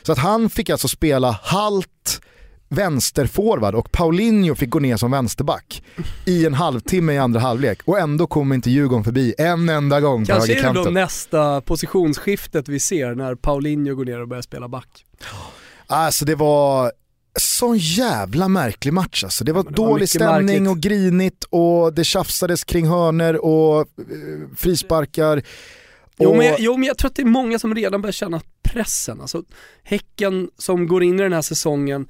Så att han fick alltså spela halt vänsterforward och Paulinho fick gå ner som vänsterback i en halvtimme i andra halvlek och ändå kommer inte Djurgården förbi en enda gång Kanske är det då nästa positionsskiftet vi ser när Paulinho går ner och börjar spela back. Alltså det var sån jävla märklig match alltså. Det var, ja, det var dålig stämning märkligt. och grinigt och det tjafsades kring hörner och eh, Jo, men jag, jo men jag tror att det är många som redan börjar känna pressen. Alltså, häcken som går in i den här säsongen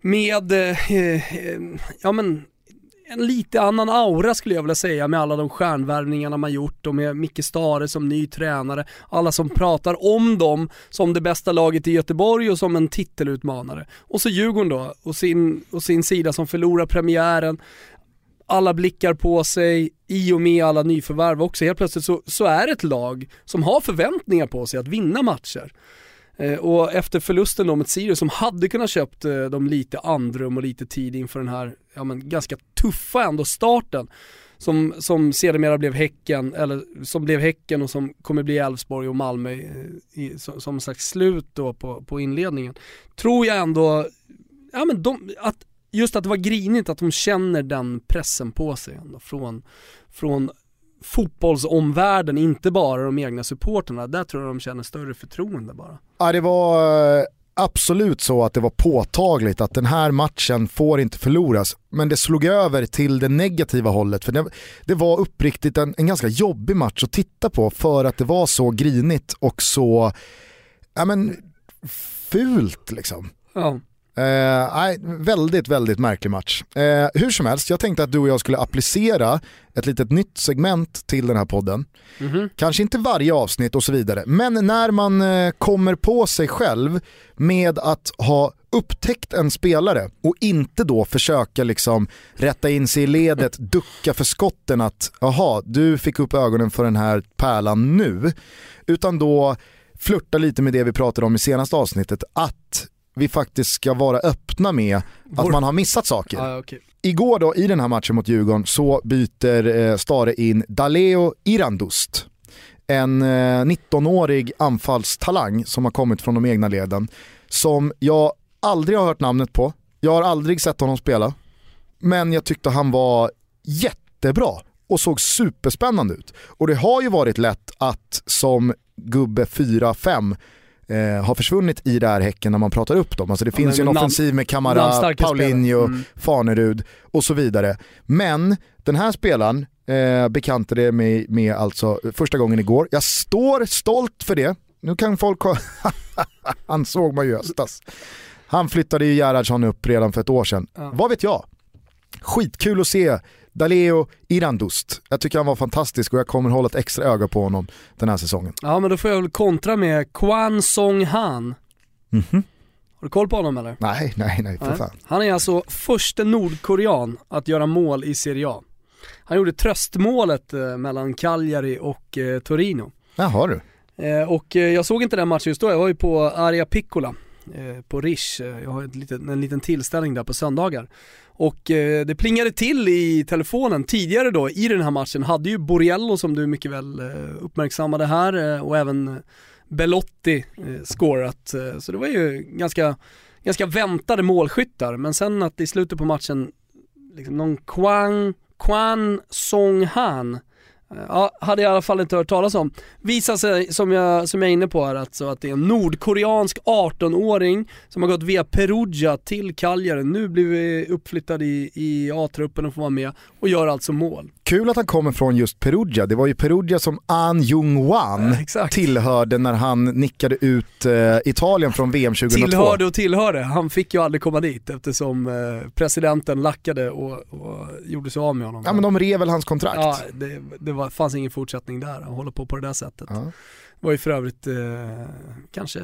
med, eh, eh, ja men en lite annan aura skulle jag vilja säga med alla de stjärnvärvningarna man gjort och med Micke Stare som ny tränare. Alla som pratar om dem som det bästa laget i Göteborg och som en titelutmanare. Och så Djurgården då, och sin, och sin sida som förlorar premiären. Alla blickar på sig, i och med alla nyförvärv också. Helt plötsligt så, så är det ett lag som har förväntningar på sig att vinna matcher. Eh, och efter förlusten då mot Sirius som hade kunnat köpt eh, dem lite andrum och lite tid inför den här, ja men ganska tuffa ändå starten som, som sedermera blev Häcken, eller som blev Häcken och som kommer bli Elfsborg och Malmö eh, i, som, som slags slut då på, på inledningen. Tror jag ändå, ja men de, att, just att det var grinigt att de känner den pressen på sig ändå från, från fotbollsomvärlden, inte bara de egna supporterna. Där tror jag de känner större förtroende bara. Ja det var eh, absolut så att det var påtagligt att den här matchen får inte förloras. Men det slog över till det negativa hållet. För det, det var uppriktigt en, en ganska jobbig match att titta på för att det var så grinigt och så ja, men, fult liksom. Ja. Eh, väldigt, väldigt märklig match. Eh, hur som helst, jag tänkte att du och jag skulle applicera ett litet nytt segment till den här podden. Mhm. Kanske inte varje avsnitt och så vidare, men när man eh, kommer på sig själv med att ha upptäckt en spelare och inte då försöka liksom rätta in sig i ledet, ducka för skotten att jaha, du fick upp ögonen för den här pärlan nu. Utan då flirta lite med det vi pratade om i senaste avsnittet, att vi faktiskt ska vara öppna med att Vår- man har missat saker. Ja, okej. Igår då i den här matchen mot Djurgården så byter eh, Stare in Daleo Irandust. En eh, 19-årig anfallstalang som har kommit från de egna leden. Som jag aldrig har hört namnet på, jag har aldrig sett honom spela. Men jag tyckte han var jättebra och såg superspännande ut. Och det har ju varit lätt att som gubbe 4-5 eh, har försvunnit i det här Häcken när man pratar upp dem. Alltså det Ja, finns ju en men namn- offensiv med Kamara, Paulinho. Mm. Fanerud och så vidare. Men den här spelaren eh, bekantade mig med alltså första gången igår. Jag står stolt för det. Nu kan folk ha... Han såg man ju höstas. Han flyttade ju Gerhardsson upp redan för ett år sedan. Ja. Vad vet jag? Skitkul att se Daleo Irandust. Jag tycker han var fantastisk och jag kommer hålla ett extra öga på honom den här säsongen. Ja men då får jag väl kontra med Kwan Song Han. Mhm. Har du koll på honom eller? Nej, nej, nej, för Nej. fan. Han är alltså första nordkorean att göra mål i Serie A. Han gjorde tröstmålet eh, mellan Cagliari och eh, Torino. Jaha du. Eh, och jag såg inte den matchen just då, jag var ju på Aria Piccola på Rish. Jag har ett litet, en liten tillställning där på söndagar. Och eh, det plingade till i telefonen tidigare då i den här matchen hade ju Borriello som du mycket väl eh, uppmärksammade här eh, och även eh, Belotti eh, scorat. Så det var ju ganska, ganska väntade målskyttar men sen att i slutet på matchen liksom någon Kwang, Kwan Song Han Ja, hade jag i alla fall inte hört talas om. Visar sig, som jag, som jag är inne på här, alltså att det är en nordkoreansk 18-åring som har gått via Perugia till Cagliari. Nu blir vi uppflyttad i, i A-truppen och får vara med och gör alltså mål. Kul att han kommer från just Perugia. Det var ju Perugia som An Jung-Wan Ja, tillhörde när han nickade ut eh, Italien från VM 2002. Tillhörde och tillhörde, han fick ju aldrig komma dit eftersom eh, presidenten lackade och, och gjorde sig av med honom. Ja men de rev väl hans kontrakt. Ja, det, det var, fanns ingen fortsättning där, att hålla på på det där sättet. Ja. Det var ju för övrigt eh, kanske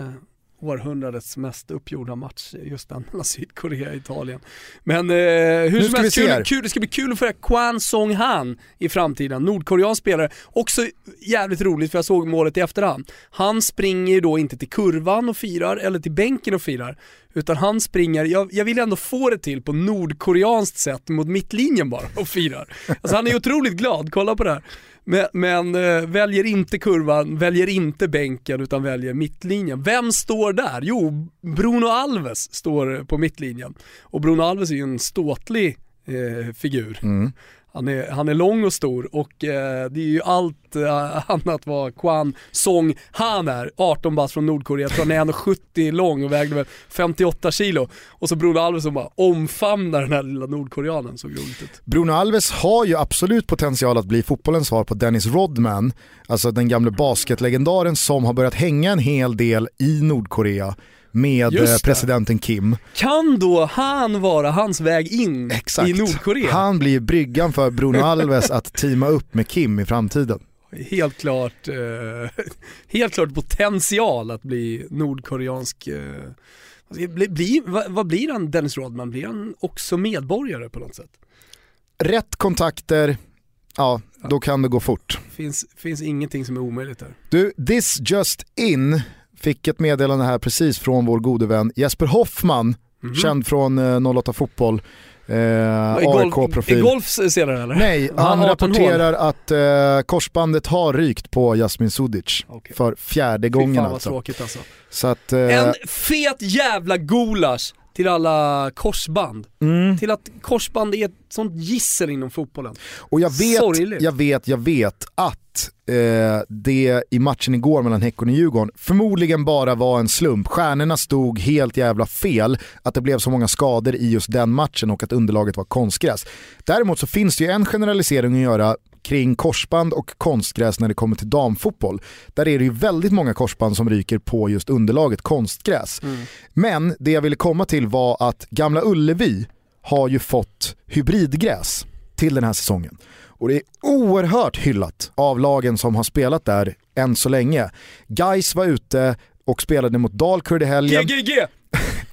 århundradets mest uppgjorda match, just den mellan Sydkorea och Italien. Men eh, hur som helst, kul, kul, det ska bli kul att följa Kwan Song Han i framtiden, nordkoreansk spelare. Också jävligt roligt för jag såg målet i efterhand. Han springer ju då inte till kurvan och firar, eller till bänken och firar, utan han springer, jag, jag vill ändå få det till på nordkoreanskt sätt mot mittlinjen bara och firar. Alltså han är otroligt glad, kolla på det här. Men, men äh, väljer inte kurvan, väljer inte bänken utan väljer mittlinjen. Vem står där? Jo, Bruno Alves står på mittlinjen. Och Bruno Alves är ju en ståtlig eh, figur. Mm. Han är, han är lång och stor och eh, det är ju allt eh, annat vad Kwan Song Han är. 18 bast från Nordkorea, jag tror han är 1,70 lång och vägde väl 58 kilo. Och så Bruno Alves som bara omfamnar den här lilla nordkoreanen, såg roligt ut. Bruno Alves har ju absolut potential att bli fotbollens svar på Dennis Rodman, alltså den gamle basketlegendaren som har börjat hänga en hel del i Nordkorea med eh, presidenten Kim. Kan då han vara hans väg in Exakt. i Nordkorea? Han blir bryggan för Bruno Alves att teama upp med Kim i framtiden. Helt klart, eh, helt klart potential att bli nordkoreansk eh, bli, bli, vad, vad blir han Dennis Rodman? Blir han också medborgare på något sätt? Rätt kontakter, ja då kan det gå fort. Finns, finns ingenting som är omöjligt där. Du, this just in fick ett meddelande här precis från vår gode vän Jesper Hoffman, Mhm. känd från eh, 08 Fotboll, eh, Är golf- AIK-profil. Är golf du eller? Nej, Han han har 18 rapporterar att eh, korsbandet har rykt på Jasmin Sudic Okej. för fjärde Fy gången alltså. tråkigt alltså. Så att, eh, En fet jävla gulasch till alla korsband. mm, Till att korsband är ett sånt gissel inom fotbollen. och jag vet, Sorgligt. jag vet, jag vet att eh, det i matchen igår mellan Häcken och Djurgården förmodligen bara var en slump. Stjärnorna stod helt jävla fel, att det blev så många skador i just den matchen och att underlaget var konstgräs. Däremot så finns det ju en generalisering att göra kring korsband och konstgräs när det kommer till damfotboll. Där är det ju väldigt många korsband som ryker på just underlaget konstgräs. Mm. Men det jag ville komma till var att Gamla Ullevi har ju fått hybridgräs till den här säsongen. Och det är oerhört hyllat av lagen som har spelat där än så länge. Guys var ute och spelade mot Dalkurd i helgen. GGG!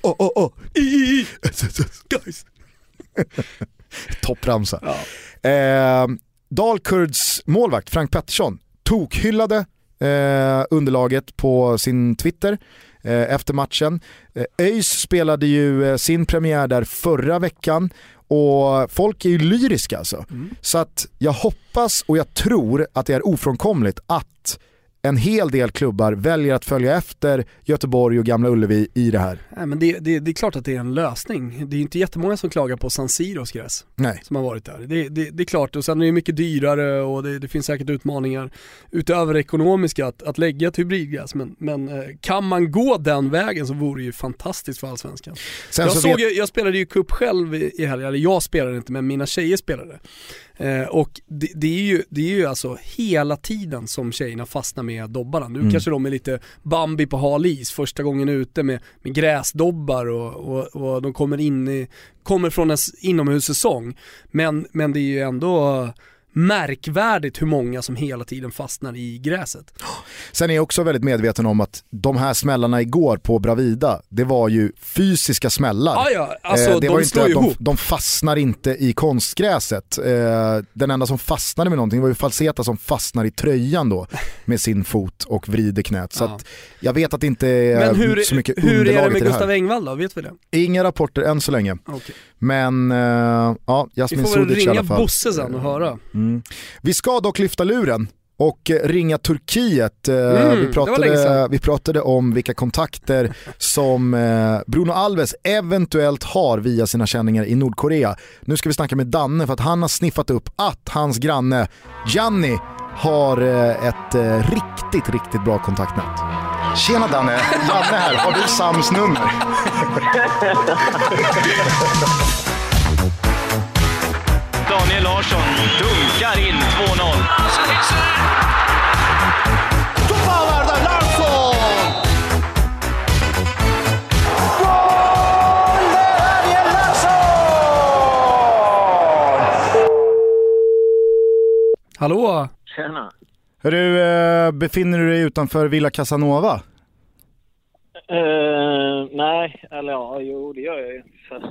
oh, oh, oh. Guys! Toppramsa. Ja. Eh, Dalkurds målvakt Frank Pettersson tokhyllade eh, underlaget på sin Twitter eh, efter matchen. Eh, ÖIS spelade ju eh, sin premiär där förra veckan och folk är ju lyriska alltså. Mm. Så att jag hoppas och jag tror att det är ofrånkomligt att en hel del klubbar väljer att följa efter Göteborg och Gamla Ullevi i det här. Nej, men det, det, det är klart att det är en lösning. Det är inte jättemånga som klagar på San Siros gräs Nej. som har varit där. Det, det, det är klart och sen är det mycket dyrare och det, finns säkert utmaningar utöver ekonomiska att, att lägga ett hybridgräs. Men, men eh, kan man gå den vägen så vore det ju fantastiskt för allsvenskan. Sen jag, såg, vet... jag spelade ju cup själv i, i helgen, eller jag spelade inte men mina tjejer spelade. Eh, och det, det, är ju, det är ju alltså hela tiden som tjejerna fastnar med dobbarna. Nu mm. kanske de är lite Bambi på hal is första gången ute med, med gräsdobbar och, och, och de kommer in i, kommer från en inomhussäsong. Men, men det är ju ändå märkvärdigt hur många som hela tiden fastnar i gräset. Sen är jag också väldigt medveten om att de här smällarna igår på Bravida, det var ju fysiska smällar. Ah, ja, alltså, eh, det de var inte, de, de fastnar inte i konstgräset. Eh, den enda som fastnade med någonting var ju Falseta som fastnar i tröjan då med sin fot och vrider knät. Så jag vet att det inte är hur, så mycket hur underlag Hur är det med Gustav Engvall då? Vet vi det? Inga rapporter än så länge. Okay. Men uh, ja, Jasmin Sudic i alla fall. Vi får väl ringa Bosse sen och höra. Mm. Vi ska dock lyfta luren och ringa Turkiet. Eh, mm, vi, pratade, vi pratade om vilka kontakter som eh, Bruno Alves eventuellt har via sina känningar i Nordkorea. Nu ska vi snacka med Danne för att han har sniffat upp att hans granne Gianni har ett riktigt, riktigt bra kontaktnät. Tjena Danne, Janne här. Har du Sams nummer? Larsson dunkar in 2-0. Hallå! Tjena! Hörru, eh, befinner du dig utanför Villa Casanova? Uh, nej, eller ja, jo det gör jag ju. Fast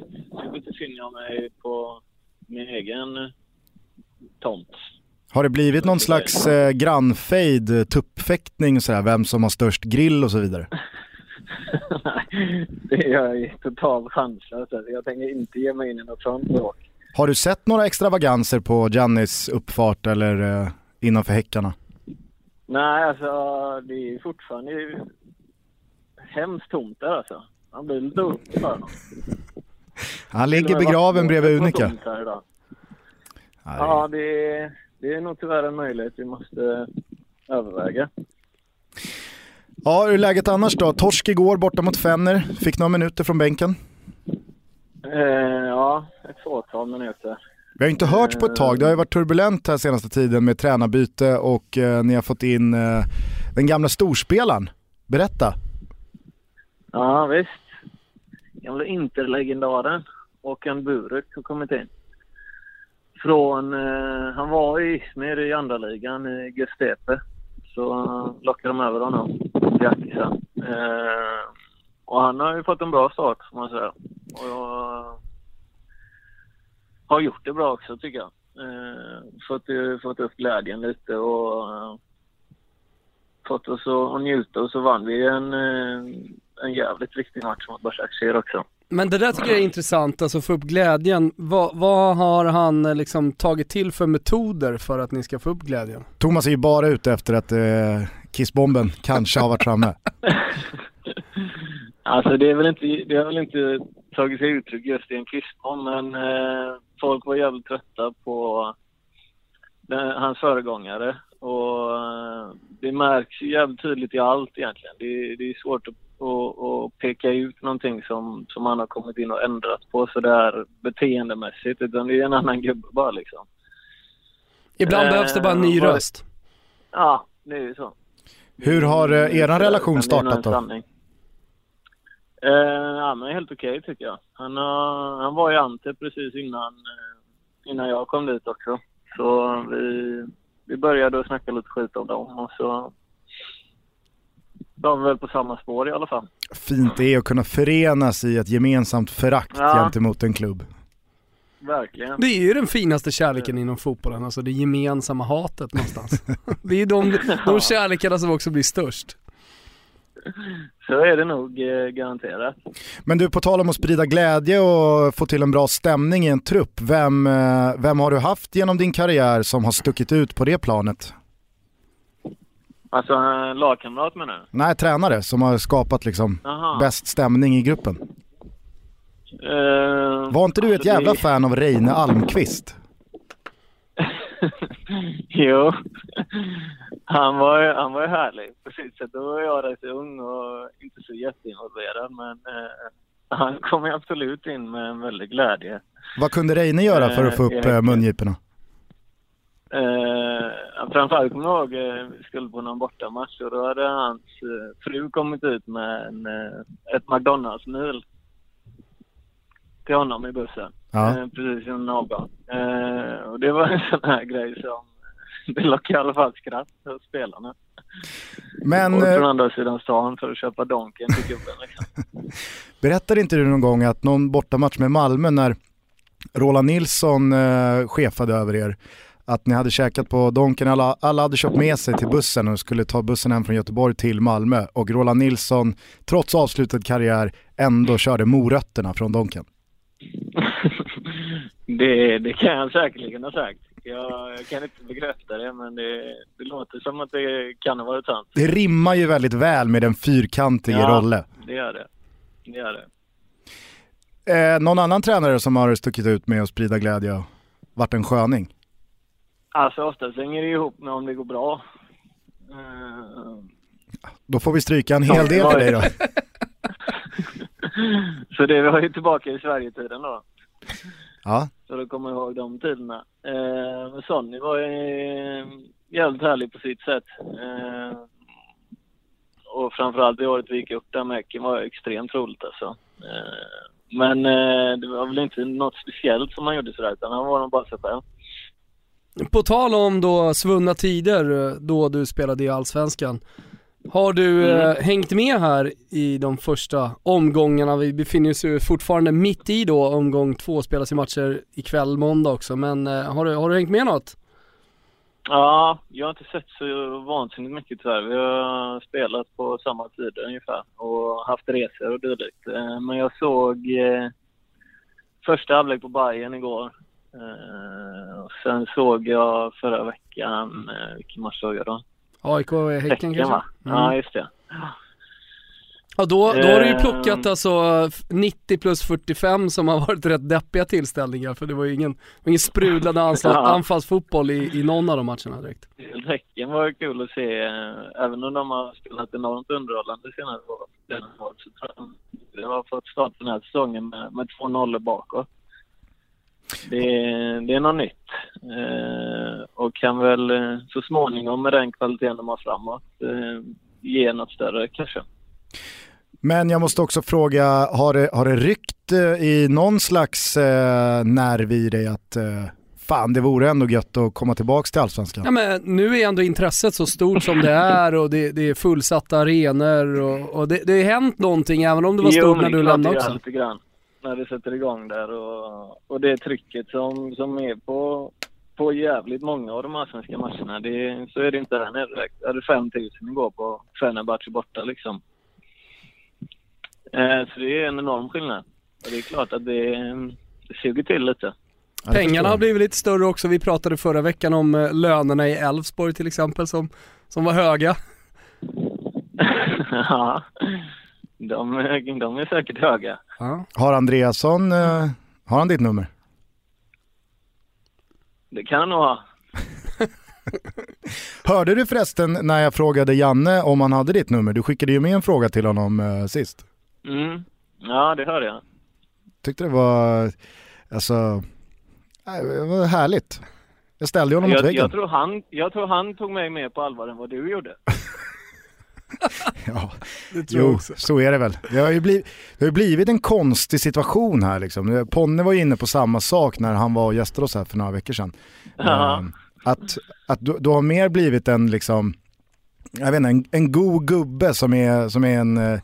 nu befinner jag mig på min egen tomt. Har det blivit någon slags eh, grannfejd, tuppfäktning sådär, vem som har störst grill och så vidare? Nej, det är jag totalt chanslös. Alltså. Jag tänker inte ge mig in i något sånt bråk. Har du sett några extravaganser på Jannis uppfart eller eh, innanför häckarna? Nej, alltså det är fortfarande hemskt tomt där alltså. Han blir lite upp för honom. Han ligger begraven bredvid Unika. Ja, det är, det är nog tyvärr en möjlighet vi måste överväga. Ja, hur är läget annars då? Torsk igår borta mot Fenner. Fick några minuter från bänken? Eh, ja, ett fåtal minuter. Vi har inte hört på ett tag, det har ju varit turbulent här senaste tiden med tränarbyte och eh, ni har fått in eh, den gamla storspelaren. Berätta. Ja visst. Gamla Interlegendaren Håkan Burek har kommit in. Från, eh, han var i Izmir i andra ligan i Gestepe. Så eh, lockade de över honom till Akisa. Eh, och han har ju fått en bra start får man säga. Och jag eh, har gjort det bra också tycker jag. Eh, fått, eh, fått upp glädjen lite och eh, fått oss att njuta och så vann vi en, en jävligt viktig match mot Başakşehir också. Men det där tycker jag är intressant, alltså få upp glädjen. Vad, vad, har han eh, liksom tagit till för metoder för att ni ska få upp glädjen? Thomas är ju bara ute efter att eh, kissbomben kanske har varit framme. alltså det, är väl inte, det har väl inte tagit sig uttryck just i en kissbomb, men eh, folk var jävligt trötta på den, hans föregångare. Och eh, det märks ju jävligt tydligt i allt egentligen. Det, det är svårt att och, och peka ut någonting som, som han har kommit in och ändrat på sådär beteendemässigt utan det är en annan gubbe bara liksom. Ibland Eh, behövs det bara en ny vad- röst. Ja, det är ju så. Hur har eh, eran relation startat då? sanning. Eh, ja, men helt okej tycker jag. Han, har, han var i Ante precis innan, eh, innan jag kom dit också. Så vi, vi började att snacka lite skit om dem och så var vi väl på samma spår i alla fall. Fint det är att kunna förenas i ett gemensamt förakt Ja. gentemot en klubb. Verkligen. Det är ju den finaste kärleken inom fotbollen, alltså det gemensamma hatet någonstans. det är ju de, de kärlekarna som också blir störst. Så är det nog eh, garanterat. Men du, på tal om att sprida glädje och få till en bra stämning i en trupp, vem, eh, vem har du haft genom din karriär som har stuckit ut på det planet? Alltså en lagkamrat menar du? Nej, tränare som har skapat liksom Jaha. bäst stämning i gruppen. Eh, Var inte du ett alltså, jävla det- fan av Reine Almqvist? jo. Han var, han var härlig på sitt sätt. Då var jag rätt ung och inte så jätteinvolverad. Men eh, han kom absolut in med en väldig glädje. Vad kunde Reine göra för att få upp eh, mungiporna? Eh, framförallt kommer jag ihåg eh, vi skulle på någon bortamatch och då hade hans eh, fru kommit ut med en, eh, ett McDonalds-mil till honom i bussen. Ja. Eh, precis innan avgång. Eh, och det var en sån här grej som det lockade i alla fall skratt hos spelarna. Men och eh, från andra sidan stan för att köpa Donken till gubben liksom. berättade inte du någon gång att någon bortamatch med Malmö när Roland Nilsson eh, chefade över er, att ni hade käkat på Donken, alla, alla hade köpt med sig till bussen och skulle ta bussen hem från Göteborg till Malmö och Roland Nilsson, trots avslutad karriär, ändå körde morötterna från Donken. det, det kan jag säkerligen ha sagt. Jag, jag kan inte bekräfta det men det, det låter som att det kan ha varit sant. Det rimmar ju väldigt väl med den fyrkantige Ja. Rolle. Det gör det. Det gör det. Eh, någon annan tränare som har stuckit ut med att sprida glädje och varit en sköning? Alltså oftast hänger det ihop med om det går bra. Eh, Då får vi stryka en hel del för dig då. Så det var ju tillbaka i Sverigetiden då. Ja. Så då kommer jag ihåg de tiderna. Eh, Sonny var ju jävligt härlig på sitt sätt. Eh, och framförallt det året vi gick upp där med Häcken var extremt roligt alltså. Eh, men eh, det var väl inte något speciellt som han gjorde sådär utan han var nog bara sig själv. På tal om då svunna tider, eh, då du spelade i Allsvenskan. Har du eh, hängt med här i de första omgångarna? Vi befinner oss ju fortfarande mitt i då omgång två, spelas ju matcher ikväll måndag också. Men eh, har, du, har du hängt med något? Ja, jag har inte sett så vansinnigt mycket tyvärr. Vi har spelat på samma tider ungefär och haft resor och dylikt. Men jag såg första halvlek på Bayern igår. Eh, sen såg jag förra veckan, eh, vilken match såg jag då? AIK Häcken kanske? va? Mm. Ja, just det. Ja då, då har du ju Eh. plockat alltså 90 plus 45 som har varit rätt deppiga tillställningar för det var ju ingen, ingen sprudlande anfall, Ja. anfallsfotboll i, i någon av de matcherna direkt. Häcken var kul att se, även om de har spelat enormt underhållande senaste året, så tror jag de har fått starta den här säsongen med, med två nollor bakåt. Det, är- det är något nytt. Eh, och kan väl eh, så småningom med den kvaliteten de har framåt eh, ge något större kanske. Men jag måste också fråga, har det, har det ryckt eh, i någon slags eh, nerv i dig att eh, fan det vore ändå gött att komma tillbaka till Allsvenskan? Ja men nu är ändå intresset så stort som det är och det, det är fullsatta arenor och, och det, det har hänt någonting även om det var Jo, stort när du lämnade också. Lite grann, när det sätter igång där och, och det trycket som, som är på, på jävligt många av de allsvenska matcherna. Det, så är det inte här nere. Jag hade 5000 igår på Fenerbahce borta liksom. Eh, så det är en enorm skillnad. Och det är klart att det, det suger till lite. Ja, Pengarna har blivit lite större också. Vi pratade förra veckan om eh, lönerna i Elfsborg till exempel som, som var höga. Ja, de, är- de är säkert höga. Ja. Har Andreasson, eh, har han ditt nummer? Det kan han nog ha. Hörde du förresten när jag frågade Janne om han hade ditt nummer? Du skickade ju med en fråga till honom eh, sist. Mm. Ja, det hörde jag. Tyckte det var, alltså, det var härligt. Jag ställde honom mot Jag, väggen. jag, tror han, jag tror han tog mig mer på allvar än vad du gjorde. Ja. Det tror jag Jo, också. så är det väl. Det har ju blivit, det har blivit en konstig situation här liksom. Ponne var ju inne på samma sak när han var och gästade oss här för några veckor sedan. Ja. Ehm, Att, att du, du har mer blivit en liksom, jag vet inte, en, en god gubbe som är, som är en, eh,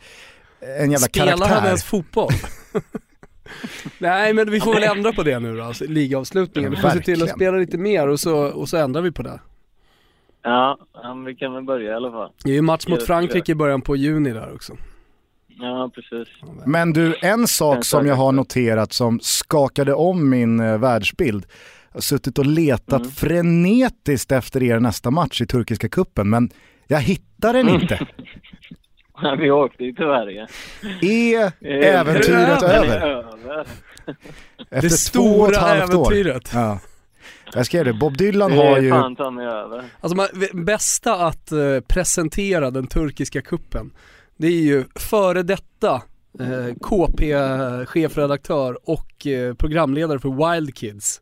en jävla Spelar han karaktär. ens fotboll? Nej men vi får väl ändra på det nu då, alltså, ligaavslutningen. Vi får se till att spela lite mer och så, och så ändrar vi på det. Ja, vi kan väl börja i alla fall. Det är ju match mot Frankrike i början på juni där också. Ja, precis. Men du, en sak som jag har noterat som skakade om min eh, världsbild. Jag har suttit och letat Mm. frenetiskt efter er nästa match i turkiska kuppen men jag hittar den Mm. inte. vi åkte ju till Sverige. Är äventyret över? över. Efter det två och ett stora halvt år. äventyret. Ja. Jag skrev det, Bob Dylan Det har är ju... Alltså man, bästa att eh, presentera den turkiska kuppen det är ju före detta eh, KP-chefredaktör och eh, programledare för Wild Kids.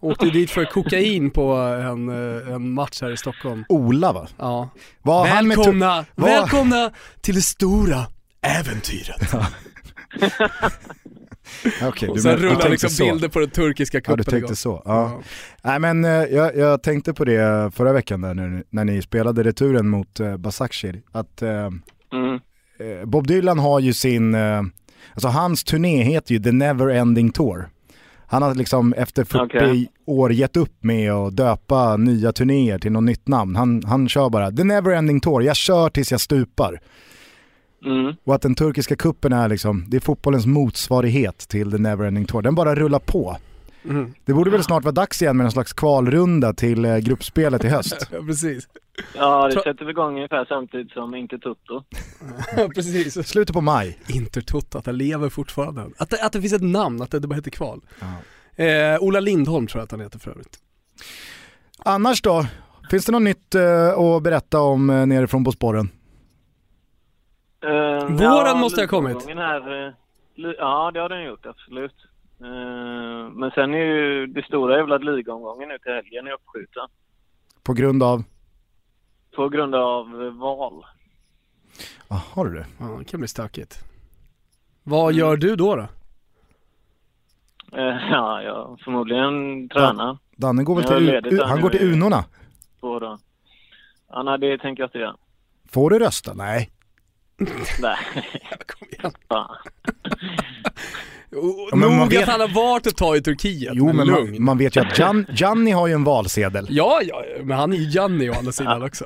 Åkte dit för kokain på en, eh, en match här i Stockholm. Ola va? Ja. Var han med tu- Välkomna, välkomna till det stora äventyret. Okej, och du sen men- rullar liksom så. bilder på den turkiska Ja kuppen du tänkte igång. så. Ja. Nej men eh, jag, jag tänkte på det förra veckan där när, när ni spelade returen mot uh, Basakshir. Att eh, Mm. eh, Bob Dylan har ju sin, eh, alltså hans turné heter ju The Never Ending Tour. Han har liksom efter 40 Okej. år gett upp med att döpa nya turnéer till något nytt namn. Han, han kör bara The Never Ending Tour, jag kör tills jag stupar. Mm. Och att den turkiska kuppen är liksom, det är fotbollens motsvarighet till The Never Ending Tour. Den bara rullar på. Mm. Det borde väl snart vara dags igen med en slags kvalrunda till eh, gruppspelet i höst. Ja precis. Ja, det sätter vi igång ungefär samtidigt som inte Toto. Ja precis. Slutet på maj. Intertoto, att det lever fortfarande. Att det, att det finns ett namn, att det bara heter kval. Ja. Eh, Ola Lindholm tror jag att han heter för övrigt. Annars då? Finns det något nytt eh, att berätta om eh, nerifrån på spåren? Uh, Våren måste ha kommit. Här, eh, ja, det har den gjort, absolut. Eh, men sen är ju det stora jävla ligomgången nu till helgen är uppskjuten. På grund av? På grund av val. Ja, har du? Ja, det kan bli stökigt. Vad gör du då då? Eh, ja, jag förmodligen tränar Danne går väl till, U- han går till Unorna. på dagen. Ja, nej, det tänker jag inte göra. Får du rösta? Nej. Nej, Kom igen. Ja, men man nog vet- att han har varit ett tag i Turkiet, Jo men, men lugn. man, man vet ju att Gian, Gianni har ju en valsedel. Ja, ja, men han är ju Janni å andra sidan också.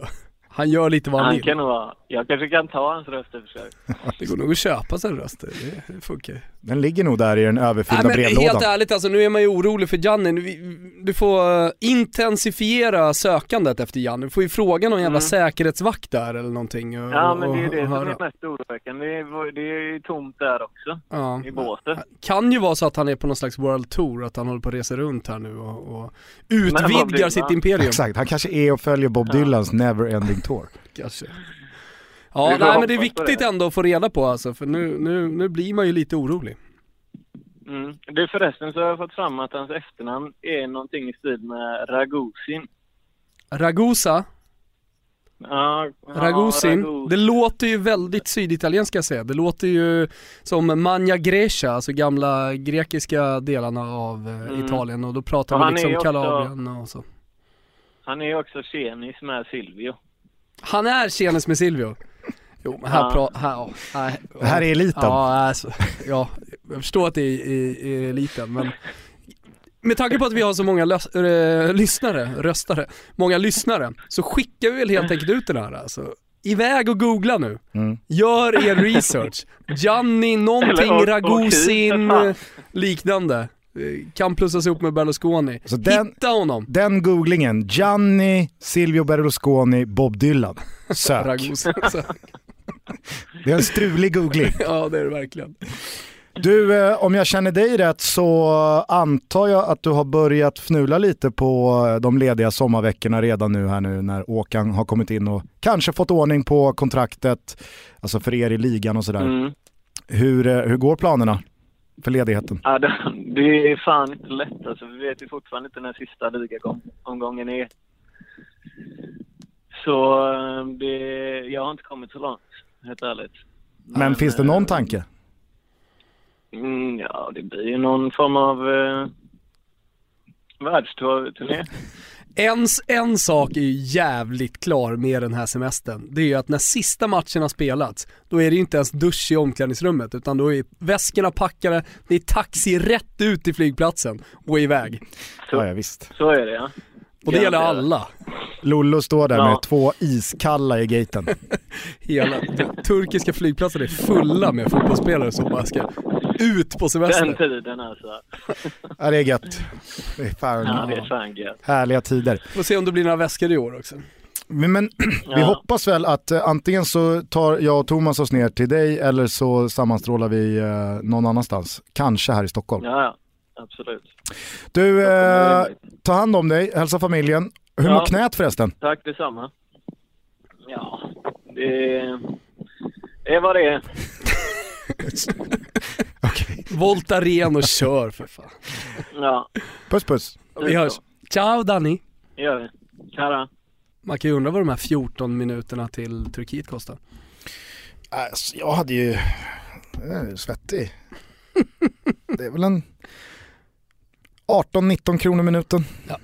Han gör lite vad han Han vill. kan vara... Jag kanske kan ta hans röst för sig. Det går nog att köpa sig en röst, det, det funkar Den ligger nog där i den överfyllda Nej, men brevlådan. helt ärligt alltså, nu är man ju orolig för Janni. Nu- vi- Du får eh, intensifiera sökandet efter Janni. Du får ju fråga någon jävla Mm. säkerhetsvakt där eller någonting. Och, Ja, men det är det som höra. är mest oroväckande. Det är, det är ju tomt där också, Ja. i båset. Kan ju vara så att han är på någon slags world tour, att han håller på att resa runt här nu och, och utvidgar sitt imperium. Exakt, han kanske är och följer Bob Ja. Dylans Never Ending Tour. Kanske. Ja, nej men det är viktigt det. ändå att få reda på alltså, för nu, nu, nu blir man ju lite orolig. Mm. Det förresten så har jag fått fram att hans efternamn är någonting i stil med Ragusin. Ragusa, Ja, ja, Ragusin, Ragu- det låter ju väldigt syditalienskt ska jag säga. Det låter ju som Magna Grecia, alltså gamla grekiska delarna av eh, Mm. Italien och då pratar Och är liksom också- Kalabrien och så. Han är ju också tjenis med Silvio. Han är tjenis med Silvio. Jo men här Ja. pratar, här, ja, nej, Det här är eliten. Ja, alltså, ja, jag förstår att det är i, i eliten men med tanke på att vi har så många lös, äh, lyssnare, röstare, många lyssnare, så skickar vi väl helt enkelt ut den här alltså. Iväg och googla nu. Mm. Gör er research. Gianni, någonting, Ragusin, eh, liknande. Eh, Kan plussas ihop med Berlusconi. Så den- Hitta honom. Den googlingen, Gianni, Silvio Berlusconi, Bob Dylan. Sök. Ragusin. Så, Det är en strulig googling. ja det är det verkligen. Du, eh, om jag känner dig rätt så antar jag att du har börjat fnula lite på eh, de lediga sommarveckorna redan nu här nu när Åkan har kommit in och kanske fått ordning på kontraktet, alltså för er i ligan och sådär. Mm. Hur, hur går planerna? För ledigheten? Ja, det, är fan inte lätt alltså. Vi vet ju fortfarande inte när sista ligagomgången är. Så eh, det, jag har inte kommit så långt, helt ärligt. Men, finns det någon eh, tanke? Mm, ja, det blir ju någon form av eh, världsturné. En, en sak är ju jävligt klar med den här semestern. Det är ju att när sista matchen har spelats, då är det ju inte ens dusch i omklädningsrummet utan då är väskorna packade, det är taxi rätt ut till flygplatsen och iväg. Så, Ja, ja, visst. så är det ja. Och det gäller alla. Lollo står där Ja. med två iskalla i gaten. Hela turkiska flygplatser är fulla med fotbollsspelare som bara ska ut på Den semester. tiden alltså. Ja, det är gött. Det är fan Ja, det är fan gött. härliga tider. Får se om det blir några väskor i år också. Men, men vi Ja. hoppas väl att eh, antingen så tar jag och Thomas oss ner till dig eller så sammanstrålar vi eh, någon annanstans. Kanske här i Stockholm. Ja. Absolut. Du, eh, ta hand om dig, hälsa familjen. Hur Ja. mår knät förresten? Tack detsamma. Ja, det är vad det är. Okej. Voltaren och kör för fan. Ja, Puss puss. Vi hörs. Ciao Danny. det gör vi. Tjara. Man kan ju undra vad de här 14 minuterna till Turkiet kostar. Alltså, jag hade ju, jag är svettig. Det är väl en 18-19 kronor minuten. Ja.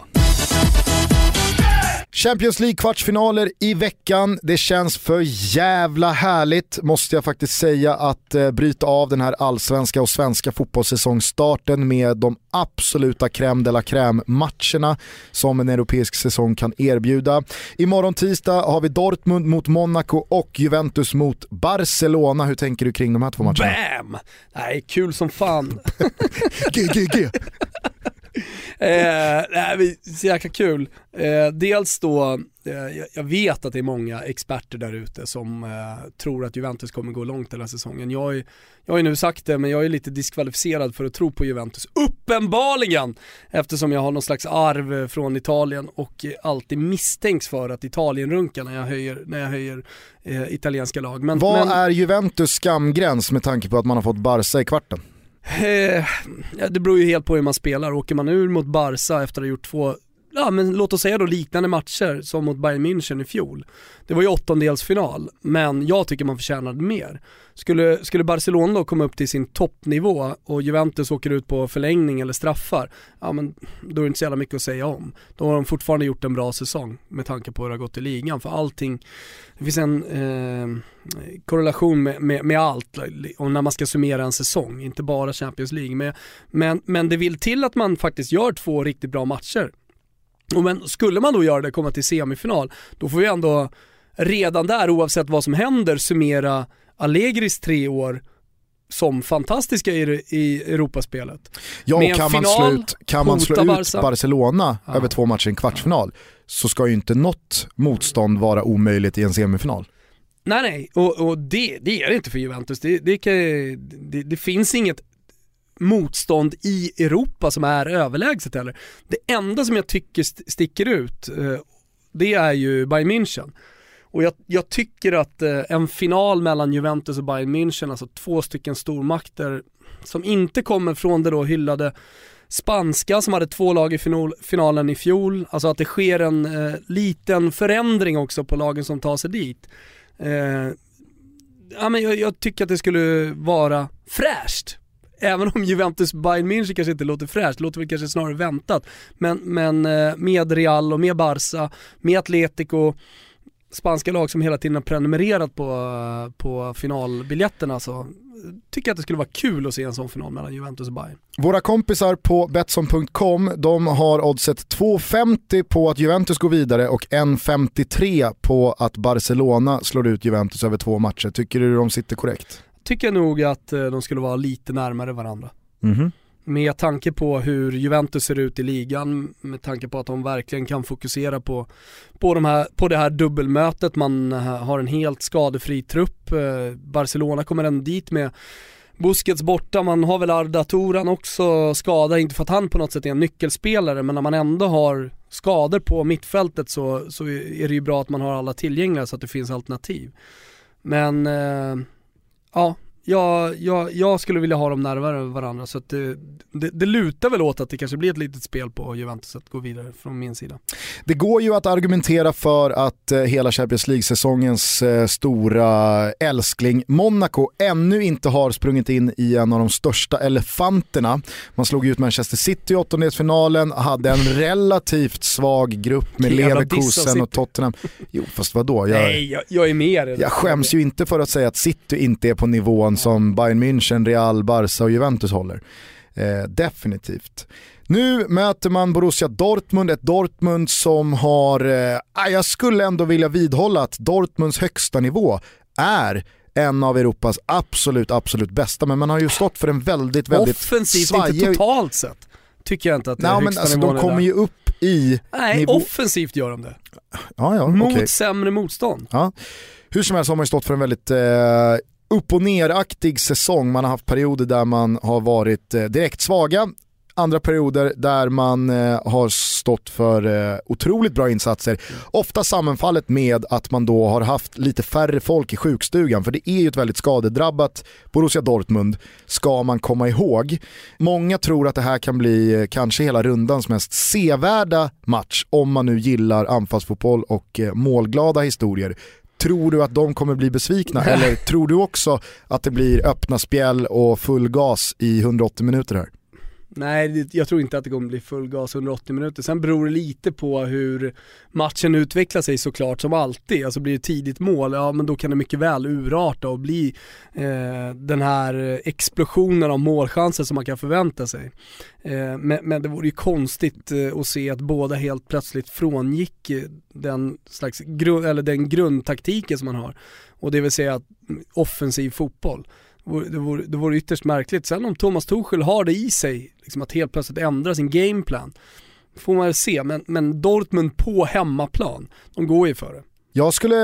Champions League-kvartsfinaler i veckan. Det känns för jävla härligt, måste jag faktiskt säga, att eh, bryta av den här allsvenska och svenska fotbollssäsongstarten med de absoluta crème de la crème-matcherna som en europeisk säsong kan erbjuda. Imorgon tisdag har vi Dortmund mot Monaco och Juventus mot Barcelona. Hur tänker du kring de här två matcherna? BAM! Nej, kul som fan. GGG! Eh, nej, så jäkla kul. Eh, dels då, eh, jag- vet att det är många experter där ute som eh, tror att Juventus kommer gå långt den här säsongen. Jag, är, jag har ju nu sagt det, men jag är lite diskvalificerad för att tro på Juventus. Uppenbarligen! Eftersom jag har någon slags arv från Italien och alltid misstänks för att Italien runkar när jag höjer, när jag höjer italienska lag. Men, Vad men, är Juventus skamgräns med tanke på att man har fått Barca i kvarten? Eh, det beror ju helt på hur man spelar. Åker man ur mot Barca efter att ha gjort två, ja men låt oss säga då liknande matcher som mot Bayern München i fjol. Det var ju åttondelsfinal, men jag tycker man förtjänade mer. Skulle, skulle Barcelona då komma upp till sin toppnivå och Juventus åker ut på förlängning eller straffar, ja men då är det inte så jävla mycket att säga om. Då har de fortfarande gjort en bra säsong med tanke på hur det har gått i ligan. För allting, det finns en eh, korrelation med, med, med allt och när man ska summera en säsong, inte bara Champions League. Men, men, men det vill till att man faktiskt gör två riktigt bra matcher. Och men skulle man då göra det, komma till semifinal, då får vi ändå redan där, oavsett vad som händer, summera Allegris tre år som fantastiska i, i Europaspelet. Ja, och kan man final, slå ut, kan man slå ut. Barcelona Ja. över två matcher i en kvartsfinal så ska ju inte något motstånd vara omöjligt i en semifinal. Nej nej, och, och det, det är det inte för Juventus. Det, det, kan, det finns inget motstånd i Europa som är överlägset heller. Det enda som jag tycker st- sticker ut, eh, det är ju Bayern München. Och jag, jag tycker att eh, en final mellan Juventus och Bayern München, alltså två stycken stormakter som inte kommer från det då hyllade spanska som hade två lag i finalen i fjol, alltså att det sker en eh, liten förändring också på lagen som tar sig dit. Eh, ja, men jag, jag tycker att det skulle vara fräscht. Även om Juventus Bayern München kanske inte låter fräscht, det låter väl kanske snarare väntat. Men, men eh, med Real och med Barca, med Atletico, spanska lag som hela tiden har prenumererat på, eh, på finalbiljetterna så eh, tycker jag att det skulle vara kul att se en sån final mellan Juventus och Bayern. Våra kompisar på Betsson.com de har oddset 2,50 på att Juventus går vidare och 1,53 på att Barcelona slår ut Juventus över två matcher. Tycker du de sitter korrekt? Tycker jag nog att eh, de skulle vara lite närmare varandra. Mhm. Med tanke på hur Juventus ser ut i ligan, med tanke på att de verkligen kan fokusera på, på, de här, på det här dubbelmötet, man eh, har en helt skadefri trupp, Eh, Barcelona kommer ändå dit med Busquets borta, man har väl Arda Turan också skadad, inte för att han på något sätt är en nyckelspelare, men när man ändå har skador på mittfältet så, så är det ju bra att man har alla tillgängliga så att det finns alternativ. Men eh, ja, jag, jag, jag skulle vilja ha dem närmare varandra så att det, det, det lutar väl åt att det kanske blir ett litet spel på Juventus att gå vidare från min sida. Det går ju att argumentera för att eh, hela Champions League-säsongens eh, stora älskling Monaco ännu inte har sprungit in i en av de största elefanterna. Man slog ut Manchester City i åttondelsfinalen, hade en relativt svag grupp med Leverkusen och Tottenham. Jo fast vadå? Jag, Nej, jag, jag är med det. jag skäms ju inte för att säga att City inte är på nivån som Bayern München, Real, Barca och Juventus håller. Eh, definitivt. Nu möter man Borussia Dortmund, ett Dortmund som har, eh, jag skulle ändå vilja vidhålla att Dortmunds högsta nivå är en av Europas absolut, absolut bästa, men man har ju stått för en väldigt, väldigt Offensivt, inte svajig- totalt sett. Tycker jag inte att det är Nej, men högsta alltså, nivån de är kommer där. ju upp i Nej, nivå... offensivt gör de det. Ja, ja, Mot okej. sämre motstånd. Ja. Hur som helst har man ju stått för en väldigt eh, upp och neraktig säsong. Man har haft perioder där man har varit eh, direkt svaga, andra perioder där man eh, har stått för eh, otroligt bra insatser. Ofta sammanfallet med att man då har haft lite färre folk i sjukstugan, för det är ju ett väldigt skadedrabbat Borussia Dortmund, ska man komma ihåg. Många tror att det här kan bli eh, kanske hela rundans mest sevärda match, om man nu gillar anfallsfotboll och målglada historier. Tror du att de kommer bli besvikna eller tror du också att det blir öppna spjäll och full gas i 180 minuter här? Nej, jag tror inte att det kommer bli full gas 180 minuter. Sen beror det lite på hur matchen utvecklar sig såklart, som alltid. Alltså blir det tidigt mål, ja men då kan det mycket väl urarta och bli eh, den här explosionen av målchanser som man kan förvänta sig. Eh, men, men det vore ju konstigt eh, att se att båda helt plötsligt frångick eh, den, slags gru eller den grundtaktiken som man har. Och det vill säga att offensiv fotboll. Det vore- Det vore, det vore ytterst märkligt. Sen om Thomas Tuchel har det i sig, liksom att helt plötsligt ändra sin gameplan, får man väl se. Men, men Dortmund på hemmaplan, de går ju för det. Jag skulle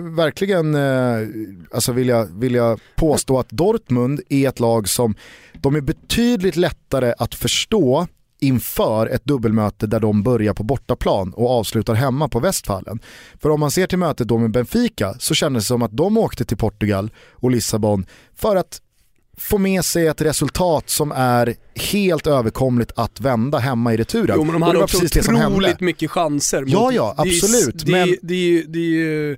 verkligen eh, alltså vilja, vilja påstå att Dortmund är ett lag som de är betydligt lättare att förstå inför ett dubbelmöte där de börjar på bortaplan och avslutar hemma på Västfallen. För om man ser till mötet då med Benfica så kändes det som att de åkte till Portugal och Lissabon för att få med sig ett resultat som är helt överkomligt att vända hemma i returen. Jo men de Och hade det också precis det som hände. otroligt mycket chanser. mot- Ja, ja, absolut, Det, men- det, är ju- det är ju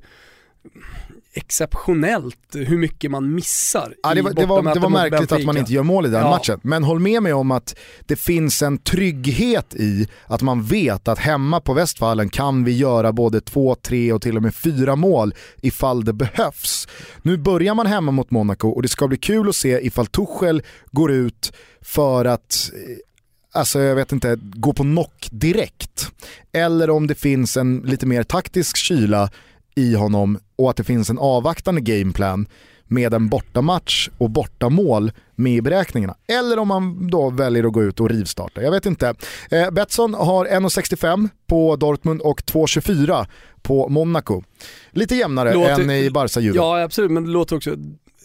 exceptionellt hur mycket man missar Ja, det, var, det, var, det var märkligt att man inte gör mål i den Ja. matchen. Men håll med mig om att det finns en trygghet i att man vet att hemma på Västfallen kan vi göra både två, tre och till och med fyra mål ifall det behövs. Nu börjar man hemma mot Monaco och det ska bli kul att se ifall Tuchel går ut för att eh, alltså jag vet inte, gå på knock direkt. Eller om det finns en lite mer taktisk kyla i honom och att det finns en avvaktande gameplan med en bortamatch och bortamål med i beräkningarna. Eller om man då väljer att gå ut och rivstarta. Jag vet inte. Eh, Betsson har 1,65 på Dortmund och 2,24 på Monaco. Lite jämnare Låter- än i Barca-Juve. Ja absolut, men det låter också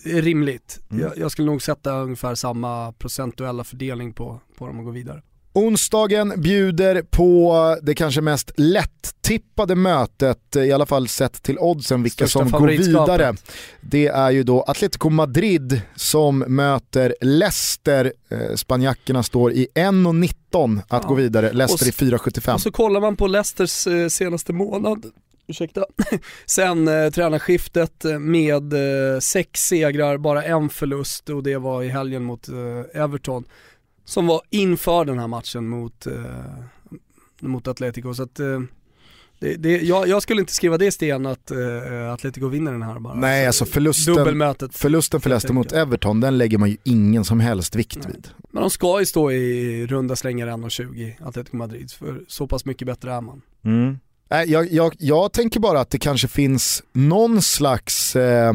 rimligt. Mm. Jag, jag skulle nog sätta ungefär samma procentuella fördelning på, på dem och gå vidare. Onsdagen bjuder på det kanske mest lätt-tippade mötet, i alla fall sett till oddsen, vilka Största som går vidare. Det är ju då Atletico Madrid som möter Leicester. Eh, Spanjackerna står i 1,19 att Ja. gå vidare, Leicester Och i 4,75. Och så kollar man på Leicesters eh, senaste månad, ursäkta, sen eh, tränarskiftet eh, med eh, sex segrar, bara en förlust och det var i helgen mot eh, Everton. Som var inför den här matchen mot, eh, mot Atletico. Så att, eh, det, det, jag, jag skulle inte skriva det i sten att eh, Atletico vinner den här bara. Nej, alltså förlusten, Dubbelmötet. förlusten för Leicester mot. Everton, den lägger man ju ingen som helst vikt Nej. vid. Men de ska ju stå i runda slängar 1,20 Atletico Madrid, för så pass mycket bättre är man. Nej, jag, jag, jag tänker bara att det kanske finns någon slags eh,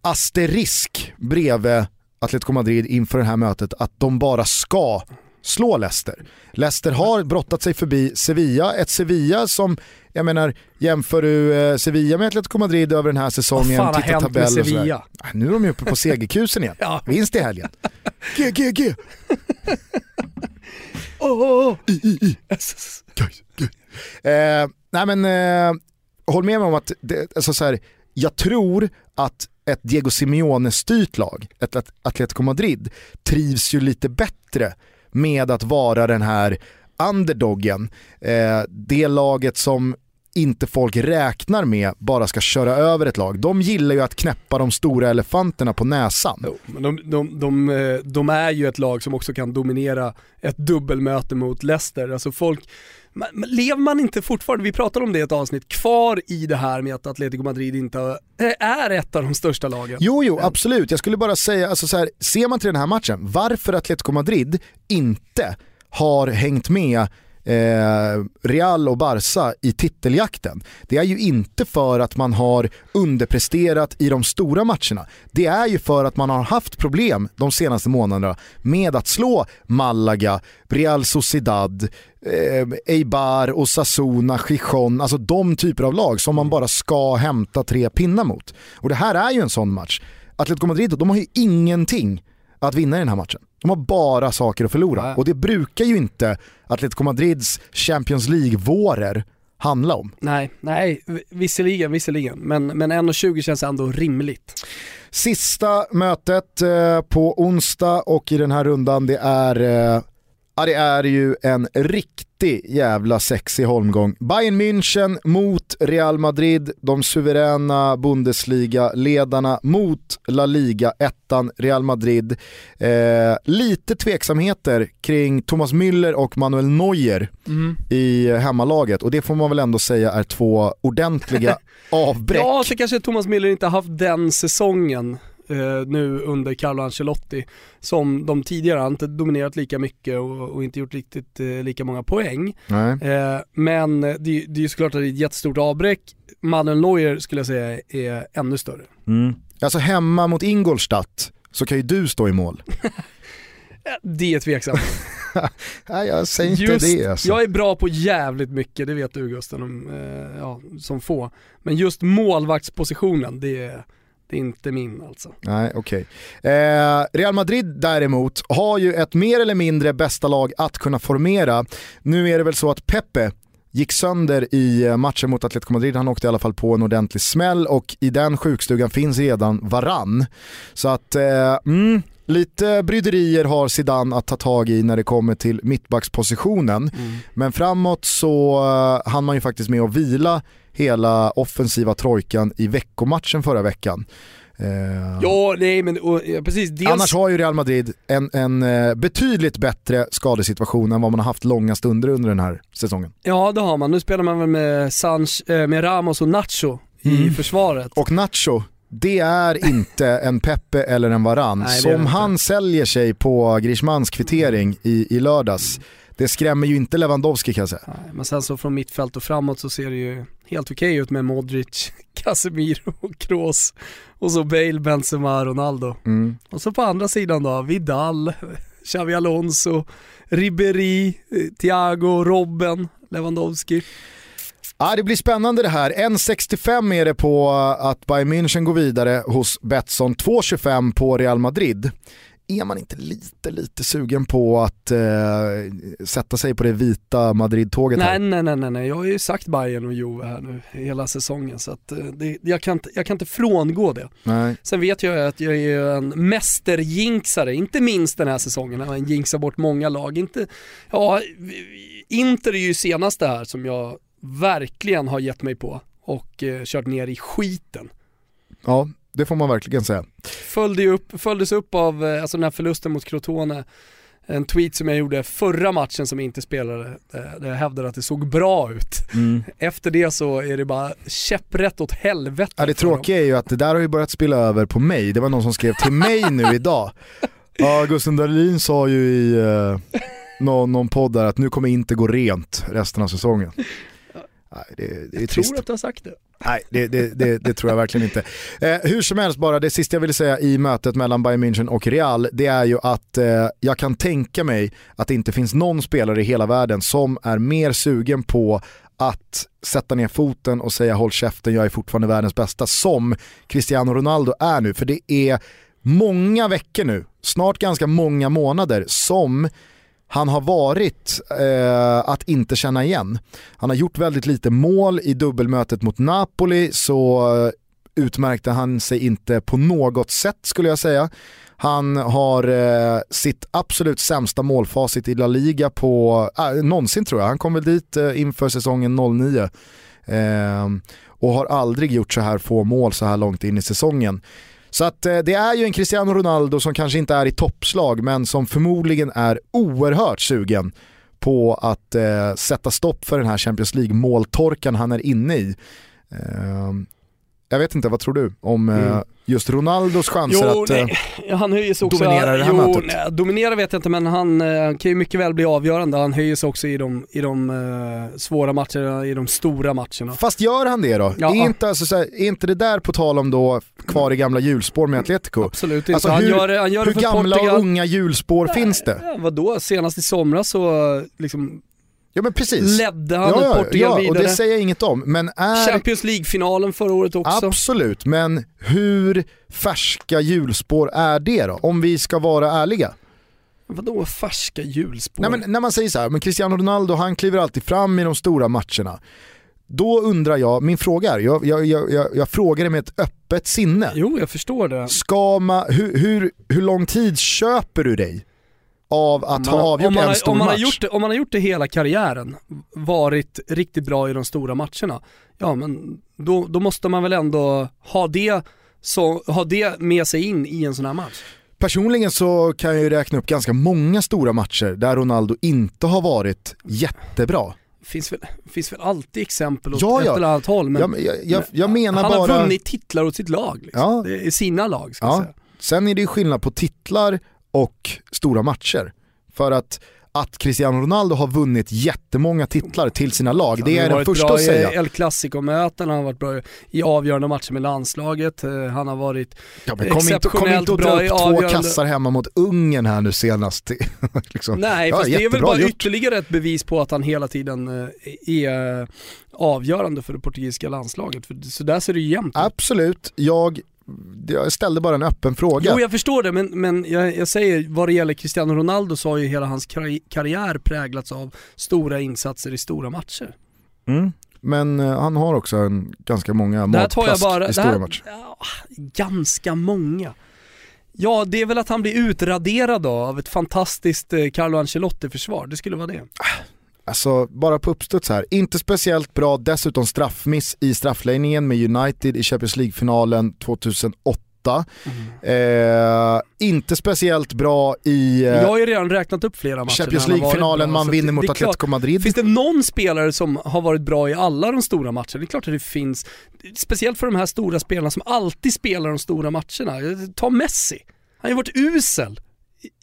asterisk bredvid Atletico Madrid inför det här mötet att de bara ska slå Leicester. Leicester har brottat sig förbi Sevilla, ett Sevilla som, jag menar, jämför du eh, Sevilla med Atletico Madrid över den här Vad säsongen, fan har titta med tabell och sådär. Sevilla? Nu är de ju uppe på segerkusen igen. Ja. Vinst i helgen. G, G, G. Oh, nej men, eh, håll med mig om att det, alltså så jag tror att ett Diego Simeone-styrt lag, ett Atletico Madrid, trivs ju lite bättre med att vara den här underdoggen. Eh, det laget som inte folk räknar med bara ska köra över ett lag. De gillar ju att knäppa de stora elefanterna på näsan. Jo, men de, de, de, eh, de, är ju ett lag som också kan dominera ett dubbelmöte mot Leicester. Alltså folk, lever man inte fortfarande, vi pratade om det i ett avsnitt, kvar i det här med att Atletico Madrid inte eh, är ett av de största lagen? Jo, jo, absolut. Jag skulle bara säga, alltså så här, ser man till den här matchen, varför Atletico Madrid inte har hängt med eh, Real och Barca i titeljakten. Det är ju inte för att man har underpresterat i de stora matcherna. Det är ju för att man har haft problem de senaste månaderna med att slå Malaga, Real Sociedad, eh, Eibar, Osasuna, Gijon, alltså de typer av lag som man bara ska hämta tre pinnar mot. Och det här är ju en sån match. Atletico Madrid, de har ju ingenting att vinna i den här matchen. De har bara saker att förlora ja. och det brukar ju inte Atletico Madrids Champions League-vårer handla om. Nej, nej, visserligen, visserligen. Men, men 1.20 känns ändå rimligt. Sista mötet eh, på onsdag och i den här rundan det är eh, det är ju en riktig jävla sexig holmgång. Bayern München mot Real Madrid, de suveräna Bundesliga-ledarna mot La Liga-ettan Real Madrid. Eh, lite tveksamheter kring Thomas Müller och Manuel Neuer mm. i hemmalaget och det får man väl ändå säga är två ordentliga avbräck. Ja, så kanske Thomas Müller inte haft den säsongen eh, nu under Carlo Ancelotti som de tidigare har inte dominerat lika mycket och, och inte gjort riktigt eh, lika många poäng. Eh, men det, det är ju såklart att det är ett jättestort avbräck. Manuel Neuer skulle jag säga är ännu större. Mm. Alltså hemma mot Ingolstadt så kan ju du stå i mål. det är tveksamt. Nej jag säger inte Just, det alltså. Jag är bra på jävligt mycket, det vet du Gusten, eh, ja, som få. Men just målvaktspositionen, det är inte min alltså. Nej, okej. Okay. Eh, Real Madrid däremot har ju ett mer eller mindre bästa lag att kunna formera. Nu är det väl så att Pepe gick sönder i eh, matchen mot Atletico Madrid. Han åkte i alla fall på en ordentlig smäll och i den sjukstugan finns redan Varann. Så att, eh, mm, lite bryderier har Zidane att ta tag i när det kommer till mittbackspositionen. Mm. Men framåt så uh, hann man ju faktiskt med att vila hela offensiva trojkan i veckomatchen förra veckan. Uh, ja, nej men och, precis. Dels... Annars har ju Real Madrid en, en uh, betydligt bättre skadesituation än vad man har haft långa stunder under den här säsongen. Ja det har man. Nu spelar man väl med, Sanch, med Ramos och Nacho mm. i försvaret. Och Nacho, det är inte en Pepe eller en Varan. Nej, Som han säljer sig på Grishmans kvittering i, i lördags, det skrämmer ju inte Lewandowski kan jag säga. Nej, men sen så från mittfält och framåt så ser det ju helt okej okay ut med Modric, Casemiro och Kroos och så Bale, Benzema, Ronaldo. Mm. Och så på andra sidan då, Vidal, Xavi Alonso, Ribéry, Thiago, Robben, Lewandowski. Ja, det blir spännande det här. 1.65 är det på att Bayern München går vidare hos Betsson, 2.25 på Real Madrid. Är man inte lite, lite sugen på att eh, sätta sig på det vita Madrid-tåget nej, Nej, nej, nej, nej, jag har ju sagt Bayern och Juve här nu hela säsongen så att eh, det, jag, kan inte, jag kan inte frångå det. Nej. Sen vet jag att jag är en mästerjinxare, inte minst den här säsongen, jag jinxar bort många lag. Inte, ja, Inter är ju senaste här som jag verkligen har gett mig på och eh, kört ner i skiten. Ja, det får man verkligen säga. Följde upp, följdes upp av eh, alltså den här förlusten mot Crotone, en tweet som jag gjorde förra matchen som inte spelade, eh, där jag hävdade att det såg bra ut. Mm. Efter det så är det bara käpprätt åt helvete. Ja, det tråkiga är ju att det där har ju börjat spilla över på mig. Det var någon som skrev till mig nu idag. Ja, Gusten Dahlin sa ju i eh, någon, någon podd där att nu kommer inte gå rent resten av säsongen. Nej, det, det är jag trist. tror att du har sagt det. Nej, det, det, det, tror jag verkligen inte. Eh, hur som helst bara, det sista jag ville säga i mötet mellan Bayern München och Real, det är ju att eh, jag kan tänka mig att det inte finns någon spelare i hela världen som är mer sugen på att sätta ner foten och säga håll käften, jag är fortfarande världens bästa, som Cristiano Ronaldo är nu. För det är många veckor nu, snart ganska många månader, som han har varit eh, att inte känna igen. Han har gjort väldigt lite mål i dubbelmötet mot Napoli så eh, utmärkte han sig inte på något sätt skulle jag säga. Han har eh, sitt absolut sämsta målfacit i La Liga på, eh, någonsin tror jag. Han kom väl dit eh, inför säsongen 09 eh, och har aldrig gjort så här få mål så här långt in i säsongen. Så att eh, det är ju en Cristiano Ronaldo som kanske inte är i toppslag men som förmodligen är oerhört sugen på att eh, sätta stopp för den här Champions League-måltorkan han är inne i. Eh, jag vet inte, vad tror du om eh, Mm just Ronaldos chanser Jo, att... eh, nej, han höjer sig också... dominera det här jo, mötet. Nej, dominera vet jag inte men han eh, kan ju mycket väl bli avgörande. Han höjer sig också i de, i de eh, svåra matcherna, i de stora matcherna. Fast gör han det då? Ja. Är, inte, alltså, så här, är inte det där på tal om då kvar i gamla hjulspår med Atletico? Absolut inte. Alltså, han hur- gör, det- han gör det för gamla Portugal. och unga hjulspår finns det? Ja, vadå, senast i somras så liksom Ja men precis. ledde han ja, Portugal ja, och vidare. det säger jag inget om. Men är Champions League-finalen förra året också. Absolut, men hur färska hjulspår är det då? Om vi ska vara ärliga. Vadå färska hjulspår? Nej, men när man säger så här, men Cristiano Ronaldo han kliver alltid fram i de stora matcherna. Då undrar jag, min fråga är, jag, jag, jag, jag, jag frågar det med ett öppet sinne. Jo, jag förstår det. Ska man, hur, hur, hur lång tid köper du dig av att ha avgjort om man, en har- stor om man, har match? gjort det, om man har gjort det hela karriären, varit riktigt bra i de stora matcherna, ja men då, då måste man väl ändå ha det, så, ha det med sig in i en sån här match. Personligen så kan jag ju räkna upp ganska många stora matcher där Ronaldo inte har varit jättebra. Finns väl, finns väl alltid exempel åt Ja, ett ja. eller annat håll men jag, jag, jag, jag menar han bara... har vunnit titlar åt sitt lag, liksom. Ja. Sina lag ska Ja. säga. Sen är det ju skillnad på titlar och stora matcher. För att, att Cristiano Ronaldo har vunnit jättemånga titlar till sina lag, det är han har den varit första bra att säga. i El Clasico-möten, han har varit bra i avgörande matcher med landslaget, Eh, han har varit Ja, men kom, inte, kom inte bra i två avgörande- kassar hemma mot Ungern här nu senast. liksom. Nej, Ja, fast det är väl bara gjort. ytterligare ett bevis på att han hela tiden eh, är eh, avgörande för det portugisiska landslaget. För så där ser det ju jämnt ut. Absolut, jag, jag ställde bara en öppen fråga. Jo jag förstår det, men, men jag, jag säger vad det gäller Cristiano Ronaldo så har ju hela hans karri- karriär präglats av stora insatser i stora matcher. Mm. Men eh, han har också en, ganska många matplask bara, i stora här, matcher. ja, ganska många. Ja, det är väl att han blir utraderad då av ett fantastiskt eh, Carlo Ancelotti-försvar, det skulle vara det. Alltså bara på uppstuds här, inte speciellt bra, dessutom straffmiss i straffläggningen med United i Champions League-finalen 2008. Eh, inte speciellt bra i eh, Jag har ju redan räknat upp flera matcher Champions League-finalen man vinner det- mot det klart- Atletico Madrid. Finns det någon spelare som har varit bra i alla de stora matcherna? Det är klart att det finns. Speciellt för de här stora spelarna som alltid spelar de stora matcherna. Ta Messi. Han har ju varit usel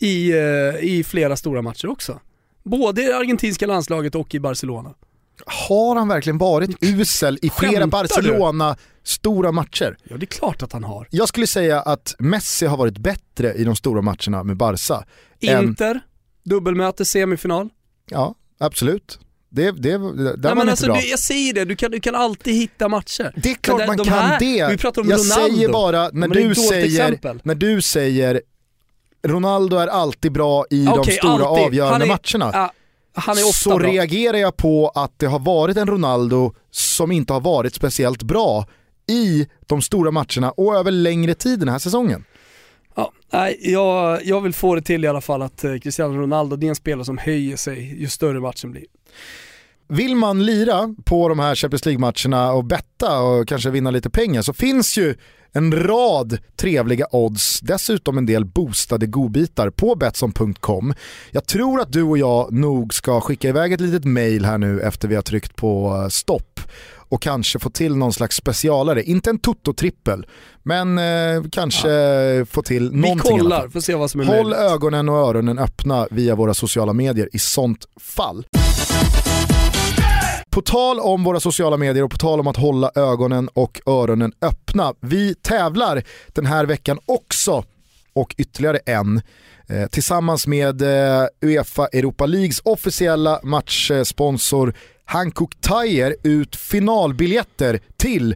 i, eh, i flera stora matcher också. Både i det argentinska landslaget och i Barcelona. Har han verkligen varit usel i flera Skämtar du? Barcelona stora matcher? Ja det är klart att han har. Jag skulle säga att Messi har varit bättre i de stora matcherna med Barca. än- Inter, dubbelmöte, semifinal. Ja, absolut. Det, det, där Nej, men alltså, bra. du, jag säger det, du kan, du kan alltid hitta matcher. Det är klart Men man de kan här- det. vi pratar om jag Ronaldo. säger bara, när du säger, exempel. när du säger Ronaldo är alltid bra i de Okej, stora alltid. avgörande är- matcherna. Ofta så bra. reagerar jag på att det har varit en Ronaldo som inte har varit speciellt bra i de stora matcherna och över längre tid den här säsongen. Ja, jag, jag vill få det till i alla fall att eh, Cristiano Ronaldo, det är en spelare som höjer sig ju större matchen blir. Vill man lira på de här Champions League-matcherna och betta och kanske vinna lite pengar så finns ju en rad trevliga odds, dessutom en del boostade godbitar på Betsson.com. Jag tror att du och jag nog ska skicka iväg ett litet mail här nu efter vi har tryckt på eh, stopp och kanske få till någon slags specialare, inte en toto-trippel, men eh, kanske få till Vi någonting i alla kollar, får se vad som är Håll möjligt. ögonen och öronen öppna via våra sociala medier i sånt fall. På tal om våra sociala medier och på tal om att hålla ögonen och öronen öppna. Vi tävlar den här veckan också och ytterligare en eh, tillsammans med eh, Uefa Europa Leagues officiella matchsponsor Hankook Tire ut finalbiljetter till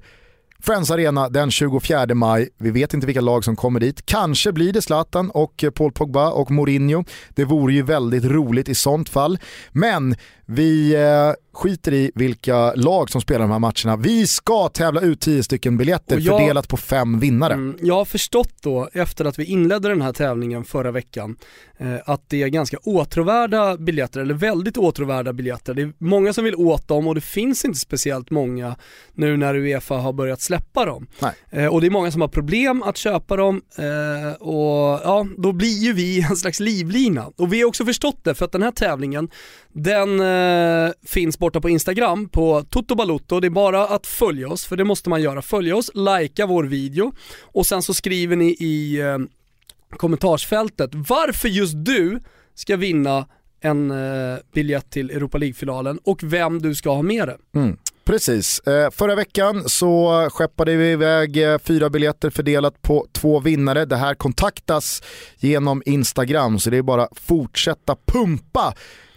Friends Arena den 24 maj. Vi vet inte vilka lag som kommer dit. Kanske blir det Zlatan och eh, Paul Pogba och Mourinho. Det vore ju väldigt roligt i sånt fall. Men vi eh, skiter i vilka lag som spelar de här matcherna. Vi ska tävla ut 10 stycken biljetter jag, fördelat på fem vinnare. Mm, jag har förstått då, efter att vi inledde den här tävlingen förra veckan, eh, att det är ganska åtråvärda biljetter, eller väldigt åtråvärda biljetter. Det är många som vill åt dem och det finns inte speciellt många nu när Uefa har börjat släppa dem. Eh, och det är många som har problem att köpa dem eh, och ja, då blir ju vi en slags livlina. Och vi har också förstått det för att den här tävlingen, den eh, finns borta på Instagram på Totobalotto. Det är bara att följa oss, för det måste man göra. Följa oss, likea vår video och sen så skriver ni i eh, kommentarsfältet varför just du ska vinna en eh, biljett till Europa League-finalen och vem du ska ha med dig. Mm. Precis. Eh, förra veckan så skeppade vi iväg eh, fyra biljetter fördelat på två vinnare. Det här kontaktas genom Instagram så det är bara att fortsätta pumpa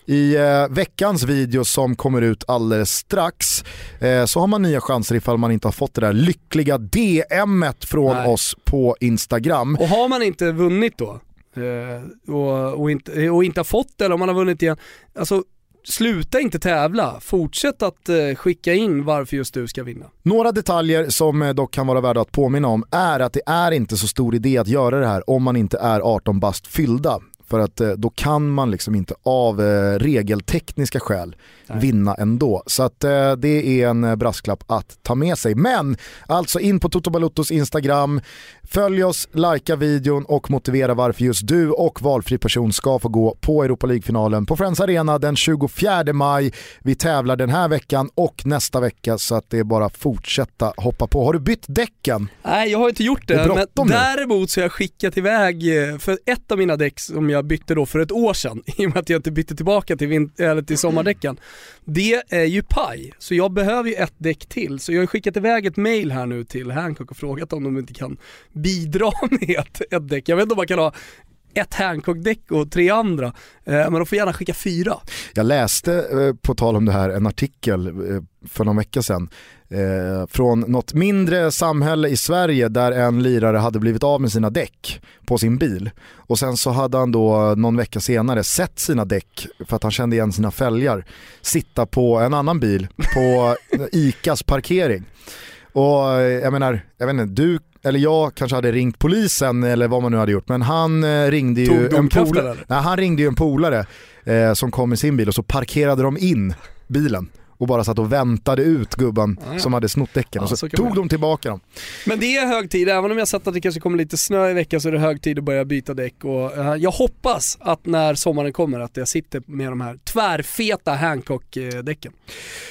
i eh, veckans video som kommer ut alldeles strax eh, så har man nya chanser ifall man inte har fått det där lyckliga DMet från Nej. oss på Instagram. Och har man inte vunnit då eh, och, och, inte, och inte har fått det eller om man har vunnit igen, alltså sluta inte tävla, fortsätt att eh, skicka in varför just du ska vinna. Några detaljer som eh, dock kan vara värda att påminna om är att det är inte så stor idé att göra det här om man inte är 18 bast fyllda. För att eh, då kan man liksom inte av eh, regeltekniska skäl vinna ändå. Så att eh, det är en brasklapp att ta med sig. Men alltså in på Toto Baluttos Instagram, följ oss, likea videon och motivera varför just du och valfri person ska få gå på Europa League-finalen på Friends Arena den 24 maj. Vi tävlar den här veckan och nästa vecka så att det är bara att fortsätta hoppa på. Har du bytt däcken? Nej jag har inte gjort det, det men nu. däremot så har jag skickat iväg, för ett av mina däck som jag bytte då för ett år sedan, i och med att jag inte bytte tillbaka till, eller till sommardäcken, det är ju paj. Så jag behöver ju ett däck till. Så jag har skickat iväg ett mail här nu till Hancock och frågat om de inte kan bidra med ett, ett däck. Jag vet inte om man kan ha ett Hancock-däck och tre andra. Eh, men de får gärna skicka fyra. Jag läste, eh, på tal om det här, en artikel eh, för någon vecka sedan eh, från något mindre samhälle i Sverige där en lirare hade blivit av med sina däck på sin bil. Och sen så hade han då någon vecka senare sett sina däck, för att han kände igen sina fälgar, sitta på en annan bil på ICAs parkering. Och jag menar, jag vet inte, du eller jag kanske hade ringt polisen eller vad man nu hade gjort, men han eh, ringde ju en polare, nej, han ringde ju en polare eh, som kom med sin bil och så parkerade de in bilen och bara satt och väntade ut gubben ja, ja. som hade snott däcken och så, så tog de tillbaka dem. Men det är hög tid, även om jag sett att det kanske kommer lite snö i veckan så är det hög tid att börja byta däck och uh, jag hoppas att när sommaren kommer att jag sitter med de här tvärfeta Hancock-däcken.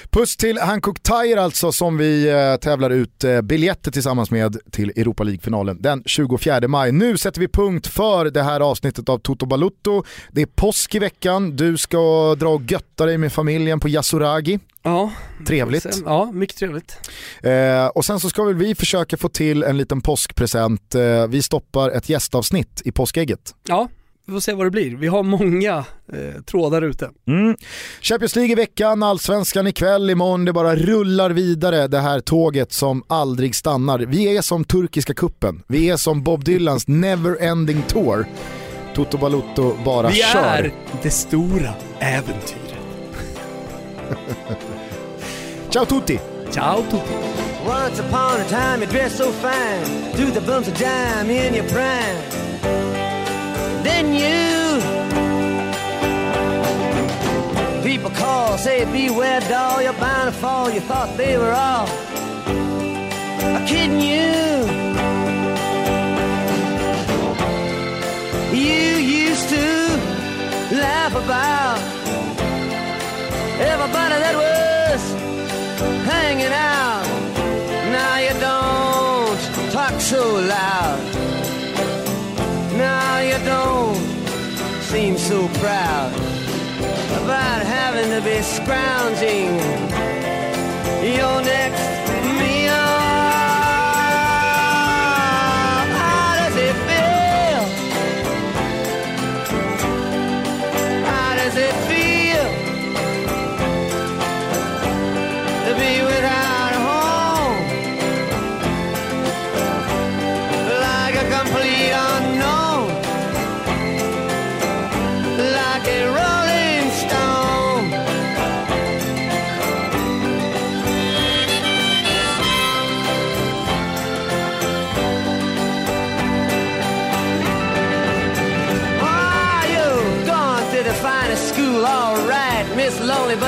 Puss till Hancock Tire alltså som vi uh, tävlar ut uh, biljetter tillsammans med till Europa League-finalen den 24 maj. Nu sätter vi punkt för det här avsnittet av Toto Balutto. Det är påsk i veckan, du ska dra och götta dig med familjen på Yasuragi. Ja, trevligt. Ja, mycket trevligt. Eh, och sen så ska väl vi försöka få till en liten påskpresent. Eh, vi stoppar ett gästavsnitt i påskägget. Ja, vi får se vad det blir. Vi har många eh, trådar ute. Mm. Champions League i veckan, allsvenskan ikväll, imorgon, det bara rullar vidare det här tåget som aldrig stannar. Vi är som turkiska kuppen, vi är som Bob Dylans Never-Ending Tour. Toto Balutto bara vi kör. Vi är det stora äventyret. Ciao tutti! Ciao tutti! Once upon a time you dressed so fine Do the bumps of dime in your prime Then you People call, say beware doll You're bound to fall, you thought they were all Kidding you You used to laugh about everybody that was hanging out. Now you don't talk so loud. Now you don't seem so proud about having to be scrounging your next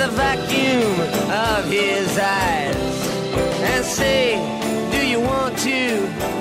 the vacuum of his eyes and say, Do you want to?